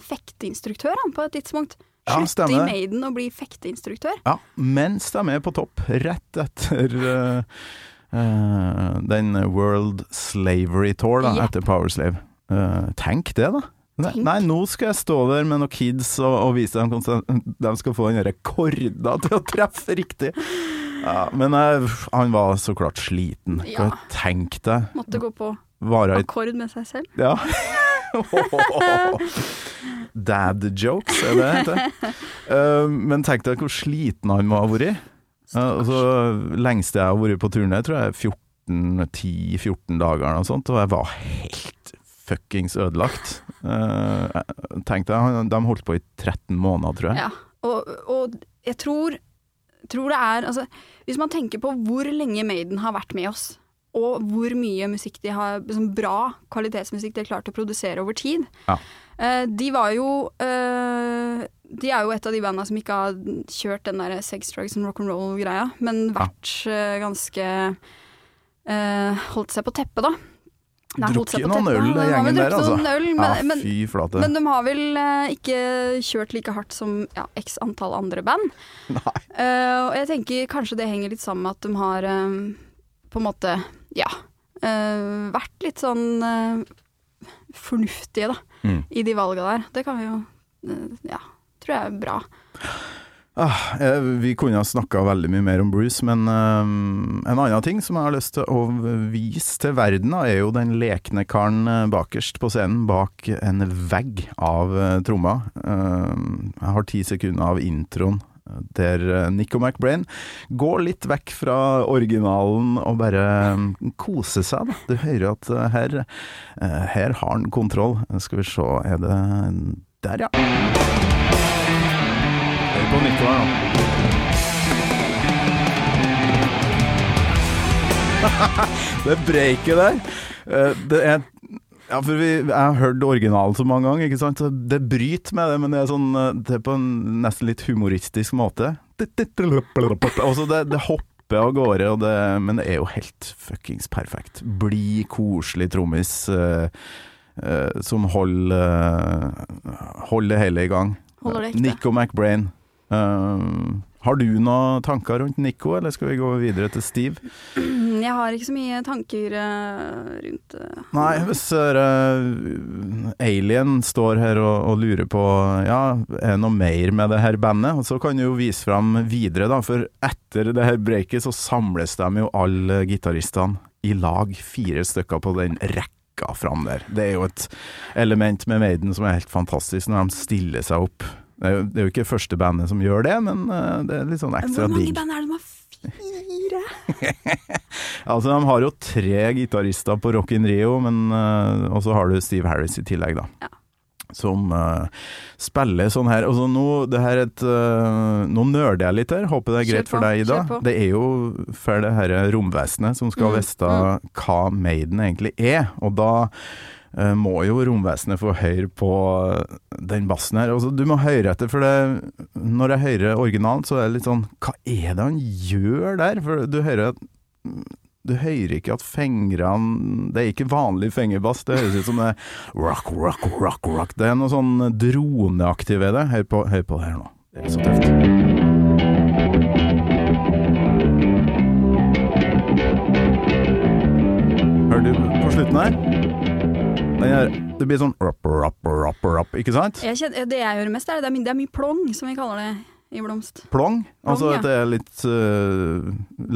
fekteinstruktør han, på et tidspunkt.
Ja,
Slutte i. Maiden og bli fekteinstruktør.
Ja, mens de er på topp, rett etter uh, uh, den World Slavery Tour, da,
yep.
etter Powerslave. Uh, tenk det, da. Nei, nei, nå skal jeg stå der med noen kids og, og vise dem hvordan de skal få den rekorda til å treffe riktig. Ja, men jeg, han var så klart sliten.
Ja.
Tenk deg.
Måtte gå på akkord med seg selv.
Ja. Dad jokes, er det det heter? Eh, men tenk deg hvor sliten han må ha vært. Uh, og lengste jeg har vært på turné, tror jeg er 14 10-14 dager eller noe sånt, og jeg var helt fuckings ødelagt. Uh, tenk deg, de holdt på i 13 måneder, tror jeg.
Ja. Og, og jeg tror, tror det er altså, Hvis man tenker på hvor lenge Maiden har vært med oss, og hvor mye musikk de har, liksom bra kvalitetsmusikk de har klart å produsere over tid
Ja.
uh, De var jo uh, De er jo et av de bandene som ikke har kjørt den der sex, drugs and rock'n'roll-greia, men vært eh, ganske uh, Holdt seg på teppet, da.
Drukket noen øl, den gjengen der, altså.
øl, men,
ja,
men,
fy flate.
men de har vel eh, ikke kjørt like hardt som ja, x antall andre band.
Nei.
Uh, og jeg tenker kanskje det henger litt sammen med at de har um, på en måte, ja, uh, vært litt sånn uh, fornuftige da,
Mm.
i de valga der. Det kan vi jo, ja, tror jeg er bra.
Ah, eh, vi kunne ha snakka veldig mye mer om Bruce, men eh, en annen ting som jeg har lyst til å vise til verden, er jo den lekne karen eh, bakerst på scenen, bak en vegg av uh, tromma. Eh, jeg har ti sekunder av introen. Der eh, Nico McBrain går litt vekk fra originalen og bare eh, koser seg. Da. Du hører at eh, her, eh, her har han kontroll. Skal vi se, er det Der, ja. På Nico her nå. det breiket der eh, Det er ja, for vi, Jeg har hørt originalen så mange ganger, ikke sant? Så det bryter med det, men det er, sånn, eh, det er på en nesten litt humoristisk måte. Altså det, det hopper av gårde, og det, men det er jo helt fuckings perfekt. Blid, koselig trommis eh, eh, som holder, eh, holder det hele i gang.
Holder det ekte.
Nico McBrain. Eh, Har du noen tanker rundt Nico, eller skal vi gå videre til Steve?
Mm, Jeg har ikke så mye tanker uh, rundt uh,
Nei, hvis Alien står her og, og lurer på Ja, er det noe mer med det her bandet? Og så kan du jo vise fram videre, da, for etter det her breaket så samles de jo alle gitaristene i lag, fire stykker på den rekka fram der. Det er jo et element med Maiden som er helt fantastisk, når de stiller seg opp. Det er jo, det er jo ikke første bandet som gjør det, men eh, det er litt sånn ekstra digg.
Hvor mange band er det de har fire?
Altså, de har jo tre gitarister på Rock in Rio, men uh, Og så har du Steve Harris i tillegg, da.
Ja.
Som uh, spiller sånn her. Altså, nå, det her er et, uh, nå nerder jeg litt her, håper det er
greit
greit for deg, Ida. Det er jo for det her romvesenet som skal
Mm,
vite hva Maiden egentlig er, og da må jo romvesenet få høre på den bassen her. Altså, du må høre etter, for det, når jeg hører originalen, så er det litt sånn Hva er det han gjør der? For du hører at du hører ikke at fingrene Det er ikke vanlig fingerbass, det høres ut som det rock, rock, rock, rock. Det er noe sånn droneaktig ved det. Hør på, hør på det her nå. Det er så tøft. Hører du på slutten her? Her det blir sånn rap, rap, rap, rap, ikke sant?
Jeg kjenner, det jeg hører mest, er det er, mye, det er mye plong, som vi kaller det i blomst.
Plong. Altså
ja.
at det er litt uh,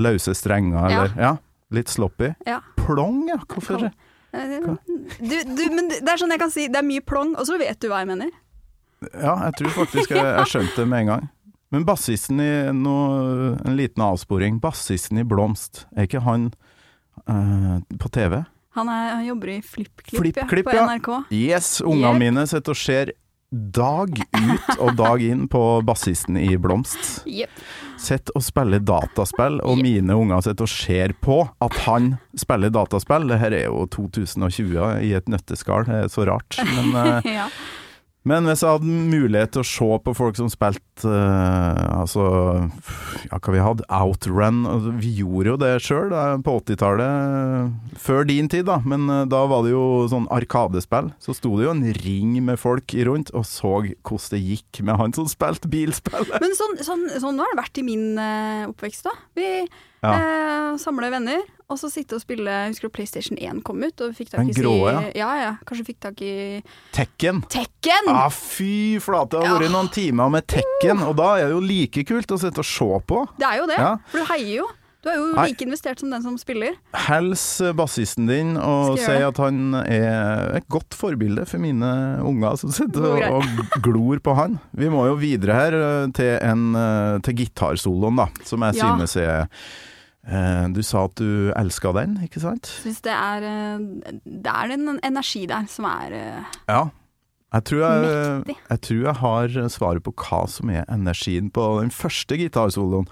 løse strenger, eller ja, litt sloppy.
Ja.
Plong, ja. Hvorfor?
det? Du, du, men det er sånn jeg kan si, det er mye plong, og så vet du hva jeg mener.
Ja, jeg tror faktisk jeg, jeg skjønte det med en gang. Men bassisten i noe, En liten avsporing. Bassisten i Blomst, er ikke han uh, på TV?
Han, er, han jobber i FlippKlipp
Flip
ja, på
ja.
NRK.
Yes! Ungene
Yep.
mine sitter og ser dag ut og dag inn på bassisten i Blomst.
Yep.
Sitter og spiller dataspill, og mine unger sitter og ser på at han spiller dataspill. Det her er jo 2020 i et nøtteskall, det er så rart. Men eh,
ja.
Men hvis jeg hadde mulighet til å se på folk som spilte uh, altså ja, hva vi hadde, Outrun altså, Vi gjorde jo det sjøl på 80-tallet, før din tid, da. Men uh, da var det jo sånn arkadespill. Så sto det jo en ring med folk rundt og så hvordan det gikk med han som spilte bilspill.
Men sånn, sånn, sånn har det vært i min uh, oppvekst da. Vi
Ja.
eh, samler venner, og så sitte og spille Jeg husker du PlayStation 1 kom ut, og vi fikk tak
Den
i
grå, ja.
ja. Ja, Kanskje fikk tak i
Tekken.
Tekken!
Ah, fy flate, det har vært noen timer med Tekken, og da er det jo like kult å sitte og se på.
Det er jo det,
Ja.
for du heier jo. Du er jo
Nei.
like investert som den som spiller.
Hils bassisten din og si at han er et godt forbilde for mine unger som sitter og, og glor på han. Vi må jo videre her eh, til, en, eh, til gitarsoloen, da, som jeg
Ja.
synes er eh, Du sa at du elska den, ikke sant?
Syns det er eh, Det er en energi der som er eh,
Ja. Jeg tror jeg, jeg tror jeg har svaret på hva som er energien på den første gitarsoloen.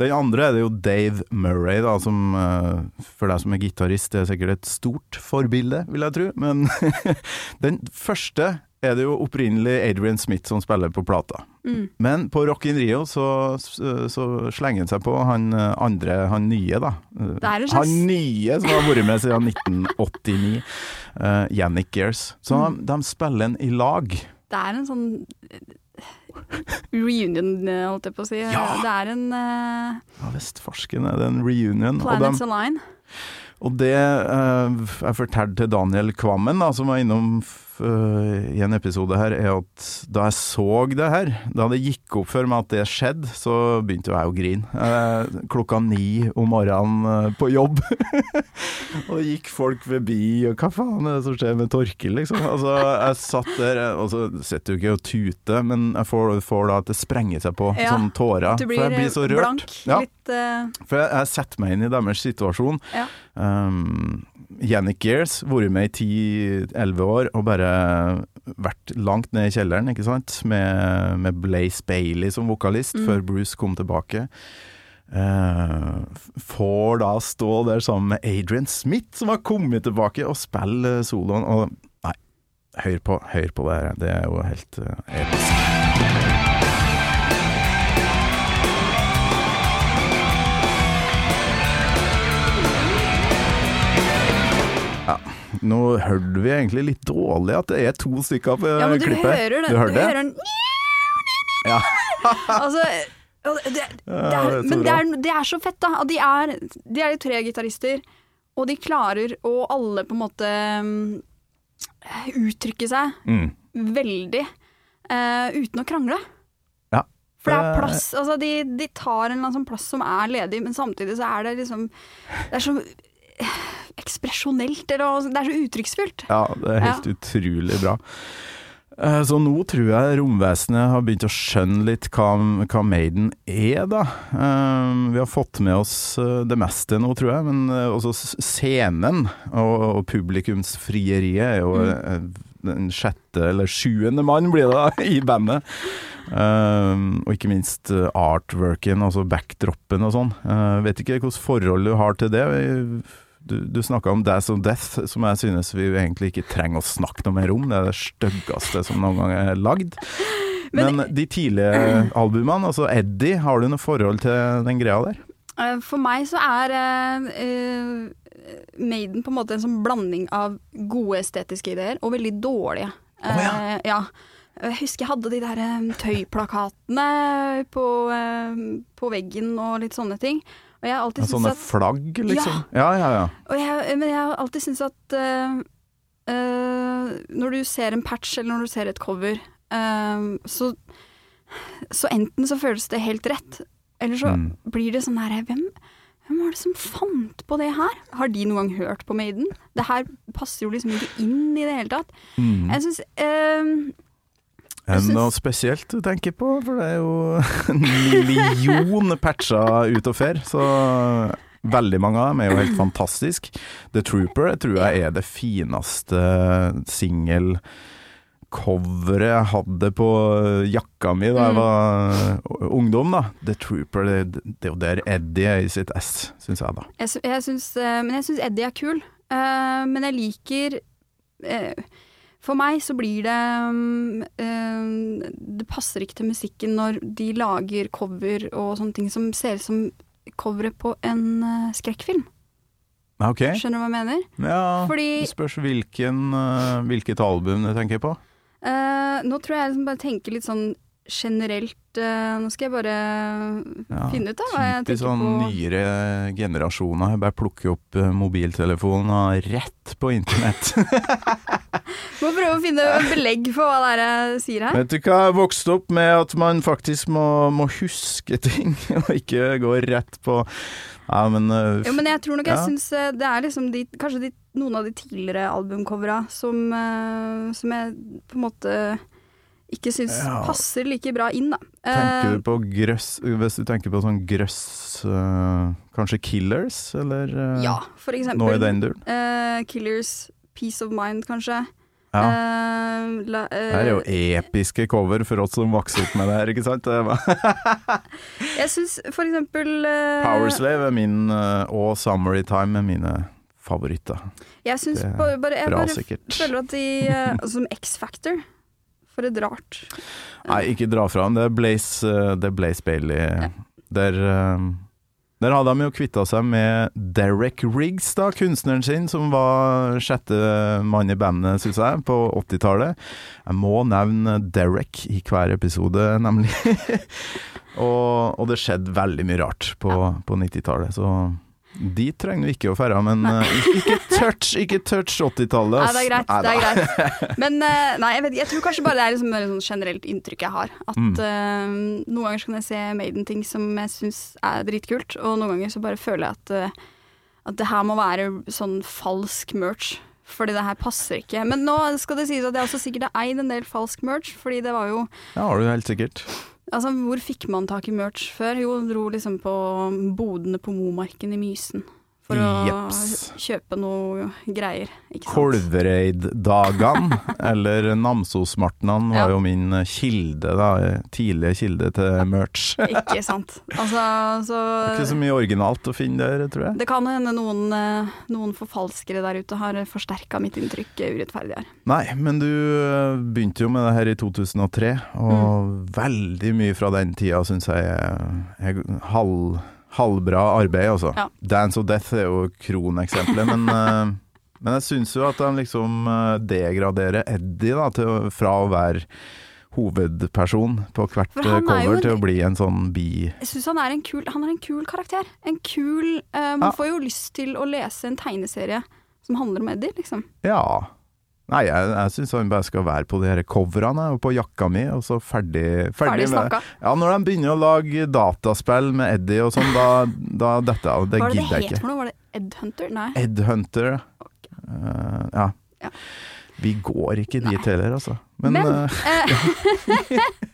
Den andre er det jo Dave Murray, da, som eh, for deg som er gitarist, det er sikkert et stort forbilde, vil jeg tro. Men den første er det jo opprinnelig Adrian Smith som spiller på plata.
mm.
Men på Rock in Rio så, så slenger han seg på han eh, andre, han nye, da. Eh,
slags-
Han nye som har vært med siden 1989. Uh, Yannick Gears. Så
Mm.
de, de spiller den i lag.
Det er en sånn eh, reunion, eh, holdt jeg på å si.
Ja.
Det er en uh,
Ja visst, farsken er det en reunion.
Planets Align.
og det uh, jeg fortalte til Daniel Kvammen, da, som var innom eh, i en episode her, er at da jeg så det her, da det gikk opp for meg at det skjedde, så begynte jo jeg å grine. Eh, klokka ni om morgenen eh, på jobb. og det gikk folk forbi, og hva faen er det som skjer med Torkil, liksom? Altså, jeg satt der, eh, og så sitter du ikke og tuter, men jeg får, får da at det sprenger seg på,
Ja,
sånn tårer.
Du
for jeg blir så
eh,
rørt.
blank.
Ja.
Litt uh...
For jeg, jeg setter meg inn i deres situasjon.
Ja.
Um, Yannick Gears, vært med i 10-11 år og bare vært langt ned i kjelleren, ikke sant, med, med Blaze Bailey som vokalist,
Mm.
før Bruce kom tilbake. Uh, får da stå der sammen med Adrian Smith, som har kommet tilbake, og spille soloen. Og nei, hør på, hør på det her. Det er jo helt uh, episk. Nå hørte vi egentlig litt dårlig at det er to stykker på
Ja, men du
klippet.
hører det.
Du hører det?
hører den
Ja.
Altså, det, det,
Ja,
er, men det er, det er så fett, da. De er, de er jo tre gitarister, og de klarer å alle på en måte mm, uttrykke seg
Mm.
veldig uh, uten å krangle.
Ja.
For det er plass altså de, de tar en eller annen sånn plass som er ledig, men samtidig så er det liksom Det er så ekspresjonelt, eller det er så uttrykksfullt.
Ja, det er helt utrolig bra. Eh, Så nå tror jeg romvesenet har begynt å skjønne litt hva, hva Maiden er, da. Eh, Vi har fått med oss eh, det meste nå, tror jeg, men også scenen og, og publikumsfrieriet er jo mm. den sjette eller sjuende mann, blir det da, i bandet. Og ikke minst artworken, altså backdropen og sånn. Vet ikke hvilket forhold du har til det. Du, du snakka om Daz of Death, som jeg synes vi egentlig ikke trenger å snakke noe mer om. Det er det styggeste som noen gang er lagd. Men, de tidlige albumene, altså Eddie, har du noe forhold til den greia der?
Eh, For meg så er eh, Maiden på en måte en sånn blanding av gode estetiske ideer og veldig dårlige.
Oh, ja.
Uh, ja. Jeg husker jeg hadde de der tøyplakatene på, eh, på veggen og litt sånne ting. Og
Sånne
at
flagg, liksom? Ja, ja, ja.
og jeg, Men jeg har alltid syntes at uh, uh, når du ser en patch, eller når du ser et cover, uh, så, så enten så føles det helt rett, eller så
Mm.
blir det sånn her hvem, hvem var det som fant på det her? Har de noen gang hørt på Maiden? Det her passer jo liksom ikke inn i det hele tatt.
Mm.
Jeg syns
Er noe spesielt du tenker på? For det er jo en million patcher ut og fer, så veldig mange av dem er jo helt fantastisk. The Trooper tror jeg er det fineste singelcoveret jeg hadde på jakka mi da jeg
Mm.
var ungdom. da. The Trooper, det, det er jo der Eddie er i sitt ess, syns jeg da.
Jeg, jeg syns, eh, men jeg syns Eddie er kul. Eh, men jeg liker eh, For meg så blir det um, eh, Det passer ikke til musikken når de lager cover og sånne ting som ser ut som coveret på en uh, skrekkfilm.
Ok,
Skjønner du hva jeg mener?
ja,
Fordi-
det spørs hvilken, uh, hvilket album du tenker på.
Uh, nå tror jeg liksom bare tenker litt sånn generelt Nå skal jeg bare
Ja,
finne ut da, hva jeg tenker
sånn
på.
nyere generasjoner. Bare plukke opp mobiltelefonen og rett på internett.
Må prøve å finne belegg for hva det er sier her.
Vet du hva, jeg vokste opp med at man faktisk må, må huske ting, og ikke gå rett på Ja, men, uh,
Jo, men jeg tror nok jeg
Ja.
syns eh, det er liksom de, kanskje de, noen av de tidligere albumcovera som, uh, som jeg på en måte ikke syns
Ja.
passer like bra inn, da.
Tenker du på grøss Hvis du tenker på sånn grøss uh, Kanskje Killers, eller uh,
ja, for
noe i
eksempel.
den duren?
Killers, Peace of Mind, kanskje.
Ja.
Uh, la, uh,
Det er jo episke cover for oss som vokste opp med det her, ikke sant?
Jeg syns for eksempel uh,
Powerslave er min, eh, og Summary Time er mine favoritter.
Jeg syns bare, bare, jeg
Bra,
bare føler at de eh, altså, Som X-Factor. For et rart.
Nei, ikke dra fra den. Det er Blaze, eh, det er Blaze Bailey. Der, eh, der hadde de jo kvitta seg med Derek Riggs, da, kunstneren sin, som var sjette mann i bandet, syns jeg, på 80-tallet. Jeg må nevne Derek i hver episode, nemlig. og, og det skjedde veldig mye rart på, på 90-tallet, så dit trenger vi ikke å ferde, men eh, ikke touch, ikke touch 80-tallet.
Nei, det er greit.
Nei
det er greit. Men eh, nei, jeg, vet, jeg tror kanskje bare det er liksom et sånn generelt inntrykk jeg har. At
Mm.
eh, noen ganger så kan jeg se Maiden-ting som jeg syns er dritkult, og noen ganger så bare føler jeg at, uh, at det her må være sånn falsk merch. Fordi det her passer ikke. Men nå skal det sies at jeg også sikkert har eid en del falsk merch, fordi det var jo
Ja, har du helt sikkert.
Altså, hvor fikk man tak i merch før? Jo, dro liksom på bodene på Momarken i Mysen. For
Jeps.
å kjøpe noe greier.
Kolvereid-dagene, eller Namsosmartnan, var
Ja.
jo min kilde, da. Tidlige kilde til merch.
Ikke sant. Altså, så
ikke så mye originalt å finne der, tror jeg.
Det kan hende noen, eh, noen forfalskere der ute har forsterka mitt inntrykk urettferdig her.
Nei, men du eh, begynte jo med det her i 2003, og veldig mye fra den tida syns jeg er halv, halvbra arbeid, altså.
Ja.
Dance of Death er jo kroneksempelet, men eh, Men jeg syns jo at han liksom eh, degraderer Eddie da, til, fra å være hovedperson på hvert cover
en-
til å bli en sånn bi...
Jeg synes han er en kul, han er en kul karakter. En kul uh, Man
Ja.
får jo lyst til å lese en tegneserie som handler om Eddie, liksom.
Ja. Nei, jeg, jeg syns han bare skal være på de her coverne og på jakka mi, og så ferdig,
Ferdig
ferdig
snakka.
Ja, når de begynner å lage dataspill med Eddie og sånn, da, da detter jeg av. Det
Hva var det
gidder
det
jeg
het
ikke.
for noe? Var det Ed Hunter? Nei.
Ed Hunter. Eh, ja.
Ja.
Vi går ikke dit heller, altså. Men,
Men-
eh,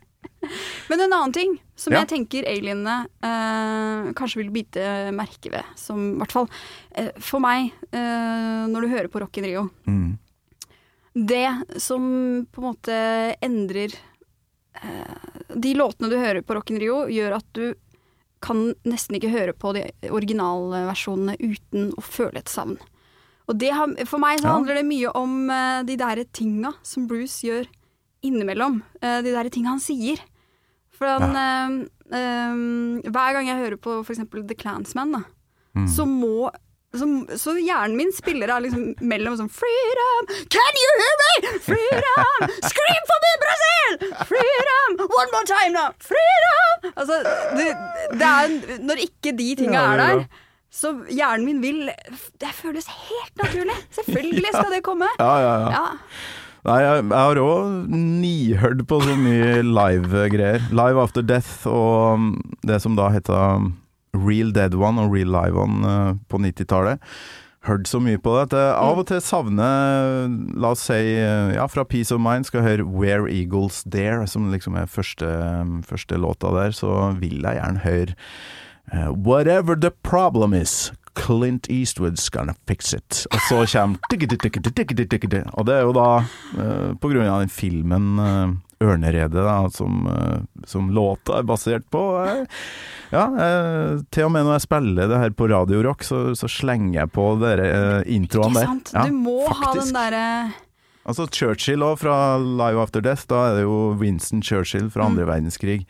Men en annen ting som
Ja.
jeg tenker alienene eh, kanskje vil bite merke ved, som i hvert fall eh, for meg, eh, når du hører på Rock in Rio
mm,
Det som på en måte endrer eh, De låtene du hører på Rock in Rio, gjør at du kan nesten ikke høre på de originalversjonene uten å føle et savn. Og det har, for meg så
Ja.
handler det mye om eh, de der tinga som Bruce gjør innimellom. eh, de der tinga han sier. For han eh, eh, Hver gang jeg hører på f.eks. The Clansman, da,
mm.
så må så, så hjernen min spiller av liksom mellom sånn Freedom! Can you hear me? Freedom! Scream for me, Brazil! Freedom! One more time now! Freedom! Altså, det, det er Når ikke de tinga er der, så hjernen min vil Det føles helt naturlig. Selvfølgelig skal det komme.
Ja, ja, ja.
Ja.
Nei, jeg, jeg har òg nihørt på så mye live-greier. Live After Death og um, det som da heter Real Dead One og Real Live One eh, på 90-tallet. Hørt så mye på det at av og til savner La oss si eh, ja, fra Peace of Mind skal jeg høre Where Eagles Dare, som liksom er første, første låta der, så vil jeg gjerne høre eh, Whatever the problem is, Clint Eastwood's gonna fix it. Og så kommer. Og det er jo da uh, på grunn av den filmen eh, Ørneredet, da, som, eh, som låta er basert på. eh, ja, eh, til og med når jeg spiller det her på Radio Rock, så, så slenger jeg på dere uh, der.
Ikke
der.
sant?
Ja,
Du må ha den derre
Altså Churchill òg, fra Live After Death. Da er det jo Winston Churchill fra
Mm.
verdenskrig,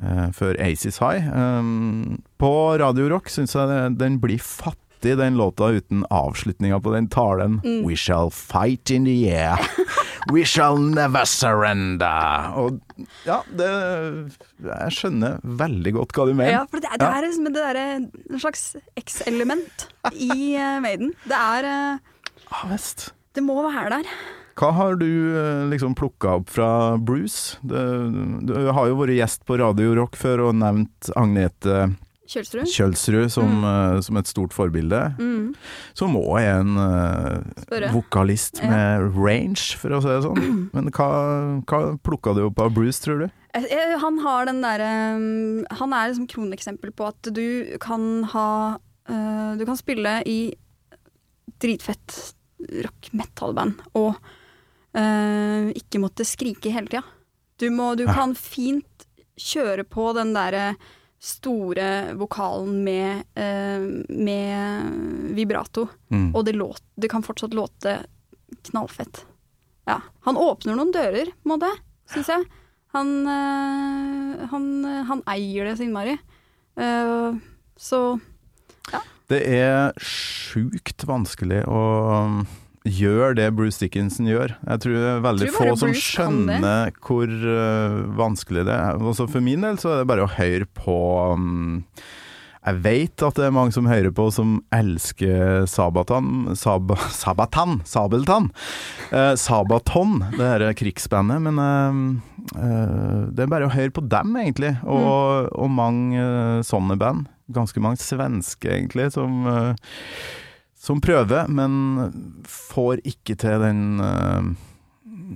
eh, før Aces High. Um, på Radio Rock syns jeg den blir fattig, den låta, uten avslutninga på den talen.
Mm.
We shall fight in the air. We shall never surrender. Og ja, det Jeg skjønner veldig godt hva du mener.
Ja, for det, det er liksom det derre en slags X-element i uh, Maiden. Det er uh,
Ah.
Det må være der.
Hva har du eh, liksom plukka opp fra Bruce? Du, du har jo vært gjest på Radio Rock før og nevnt Agnete
Kjølsrud.
Kjølsrud som, eh, som et stort forbilde.
Mm.
Som òg er en
uh,
vokalist
Ja.
med range, for å si det sånn. Men hva, hva plukka du opp av Bruce, tror du?
Eh, Han har den derre Han er liksom kroneksempel på at du kan ha uh, Du kan spille i dritfett rock metal-band og uh, ikke måtte skrike hele tida. Du, må, du kan fint kjøre på den derre store vokalen med, eh, med vibrato,
Mm.
og det, låt, det kan fortsatt låte knallfett. Ja. Han åpner noen dører, på en måte, syns jeg. Han, eh, han, han eier det så innmari. Eh, så
Det er sjukt vanskelig å gjøre det Bruce Dickinson gjør. Jeg tror det er veldig få
bare
som
Bruce
skjønner hvor uh, vanskelig det er. Også for min del så er det bare å høre på um, Jeg vet at det er mange som hører på som elsker Sabatan Sab, Sabatan? Sabeltann? Eh, Sabaton, det her krigsbandet. Men eh, eh, det er bare å høre på dem, egentlig. Og, og mange eh, sånne band. Ganske mange svenske, egentlig, som, eh, som prøver, men får ikke til den eh,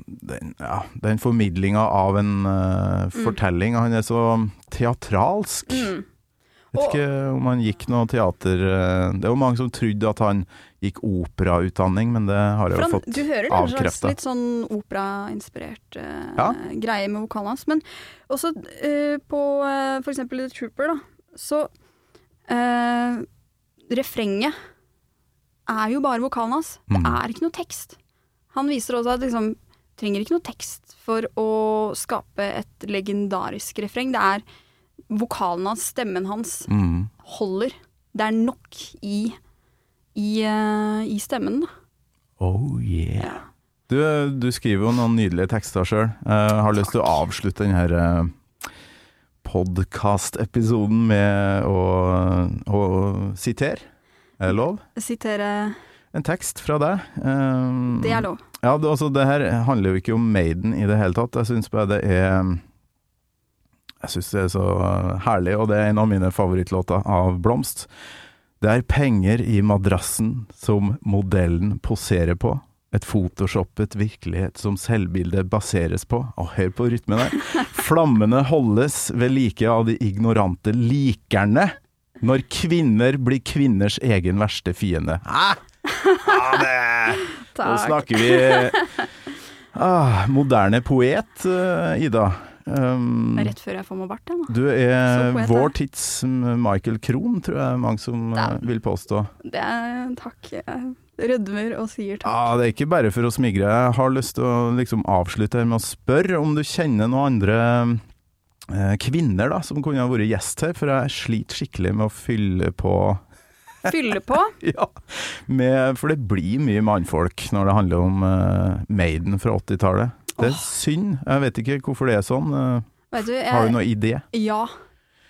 den, ja, den formidlinga av en uh, fortelling. Han er så teatralsk.
mm.
Vet ikke om han gikk noe teater eh, Det er jo mange som trodde at han gikk operautdanning, men det har jeg jo fått avkrefta.
du hører en slags litt sånn operainspirert uh,
Ja.
greie med vokalen hans. Men også uh, på uh, for eksempel The Trooper, da, så uh, Refrenget er jo bare vokalen hans. Det
Mm.
er ikke noe tekst. Han viser også at liksom trenger ikke noe tekst for å skape et legendarisk refreng. Det er vokalen hans, stemmen hans,
mm.
holder. Det er nok i, i, uh, i stemmen, da.
Oh yeah.
Ja.
Du, du skriver jo noen nydelige tekster sjøl. Jeg har lyst til å avslutte denne podkast-episoden med å, å sitere. Er det lov?
Sitere
En tekst fra deg. Um,
Det er lov.
Ja, det, altså, det her handler jo ikke om Maiden i det hele tatt. Jeg syns bare det er Jeg syns det er så herlig, og det er en av mine favorittlåter av Blomst. Det er penger i madrassen som modellen poserer på. Et photoshoppet virkelighet som selvbildet baseres på. Og hør på rytmen der. Flammene holdes ved like av de ignorante likerne. Når kvinner blir kvinners egen verste fiende. Hæ? Det nå snakker vi ah, moderne poet, eh, Ida. Um,
Rett før jeg får meg bart, jeg
du er vår tids Michael Krohn, tror jeg mange som eh, vil påstå.
Det er takk. Jeg rødmer og sier takk.
Ah, det er ikke bare for å smigre. Jeg har lyst til å liksom avslutte med å spørre om du kjenner noen andre kvinner da, som kunne ha vært gjest her, for jeg sliter skikkelig med å fylle på
Fylle på.
Ja, med, for det blir mye mannfolk når det handler om uh, Maiden fra 80-tallet. Det er synd. Jeg vet ikke hvorfor det er sånn.
Uh, du, jeg,
har du noen idé?
Ja.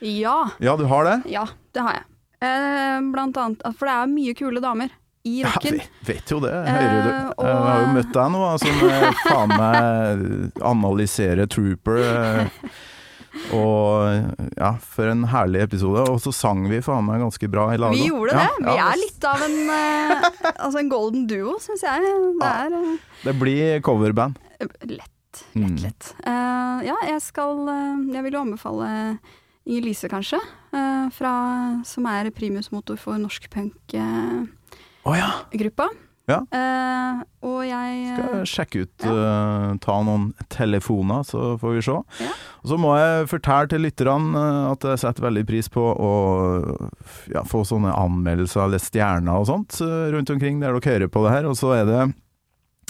Ja.
Ja, du har det?
Ja, det har jeg. Uh, blant annet, for det er mye kule damer i
Ja, vet, vet jo det, hører du.
Eh, og-
Jeg har jo møtt deg nå, som altså, faen meg analyserer Trooper. eh, Og ja, for en herlig episode. Og så sang vi faen meg ganske bra i lag.
Vi gjorde det.
Ja,
Vi
ja,
er litt av en, uh, altså en golden duo, syns jeg. Det er uh,
Det blir coverband.
lett.
Mm.
Lett, lett. Uh, ja, jeg skal eh, Jeg vil jo anbefale Inger Lise, kanskje. eh, fra, som er primusmotor for norsk punk-gruppa.
Å ja!
Eh, og jeg eh,
Skal jeg sjekke ut, uh, ta noen telefoner, så får vi se.
Ja.
Og så må jeg fortelle til lytterne eh, at jeg setter veldig pris på å ja, få sånne anmeldelser eller stjerner og sånt eh, rundt omkring der dere hører på det her. Og så er det,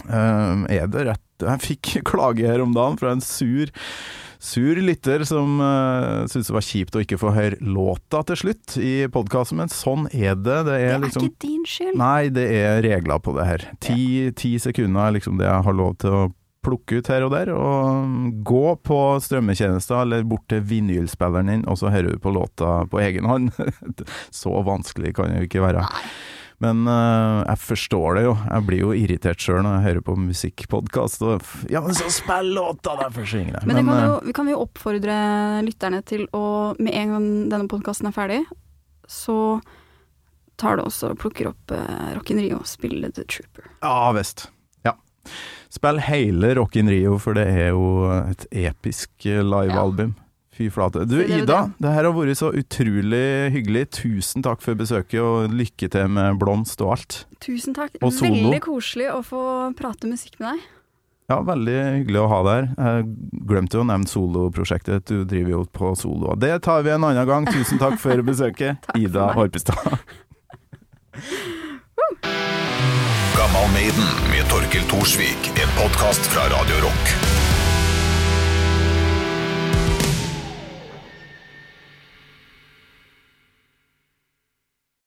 uh, er det rett Jeg fikk klage her om dagen fra en sur Sur lytter som uh, syntes det var kjipt å ikke få høre låta til slutt i podkasten, men sånn er det. Det
Det
er
er
liksom
ikke din skyld.
Nei, det er regler på det her. Ti, ti sekunder er liksom det jeg har lov til å plukke ut her og der. Og gå på strømmetjenester eller bort til vinylspilleren din, og så hører du på låta på egen hånd. så vanskelig kan det jo ikke være. Men uh, jeg forstår det jo. Jeg blir jo irritert sjøl når jeg hører på musikkpodkast. Ja, men så spill låta, der, for jeg.
Men det kan
eh,
jo, vi kan jo oppfordre lytterne til å, med en gang denne podkasten er ferdig, så tar du også og plukker opp uh, Rock in Rio og spiller The Trooper.
Ja visst. Ja. Spill hele Rock in Rio, for det er jo et episk livealbum. livealbum. Fy flate. Du Ida,
det.
her har vært så utrolig hyggelig. Tusen takk for besøket, og lykke til med blomst og alt.
Tusen takk.
Og solo.
Veldig koselig å få prate musikk med deg.
Ja, veldig hyggelig å ha deg her. Jeg glemte jo å nevne soloprosjektet. Du driver jo på solo. Det tar vi en annen gang. Tusen takk for besøket,
Takk
Ida
for
Horpestad.
Gammal Maiden med Torkel Thorsvik. En podkast fra Radio Rock.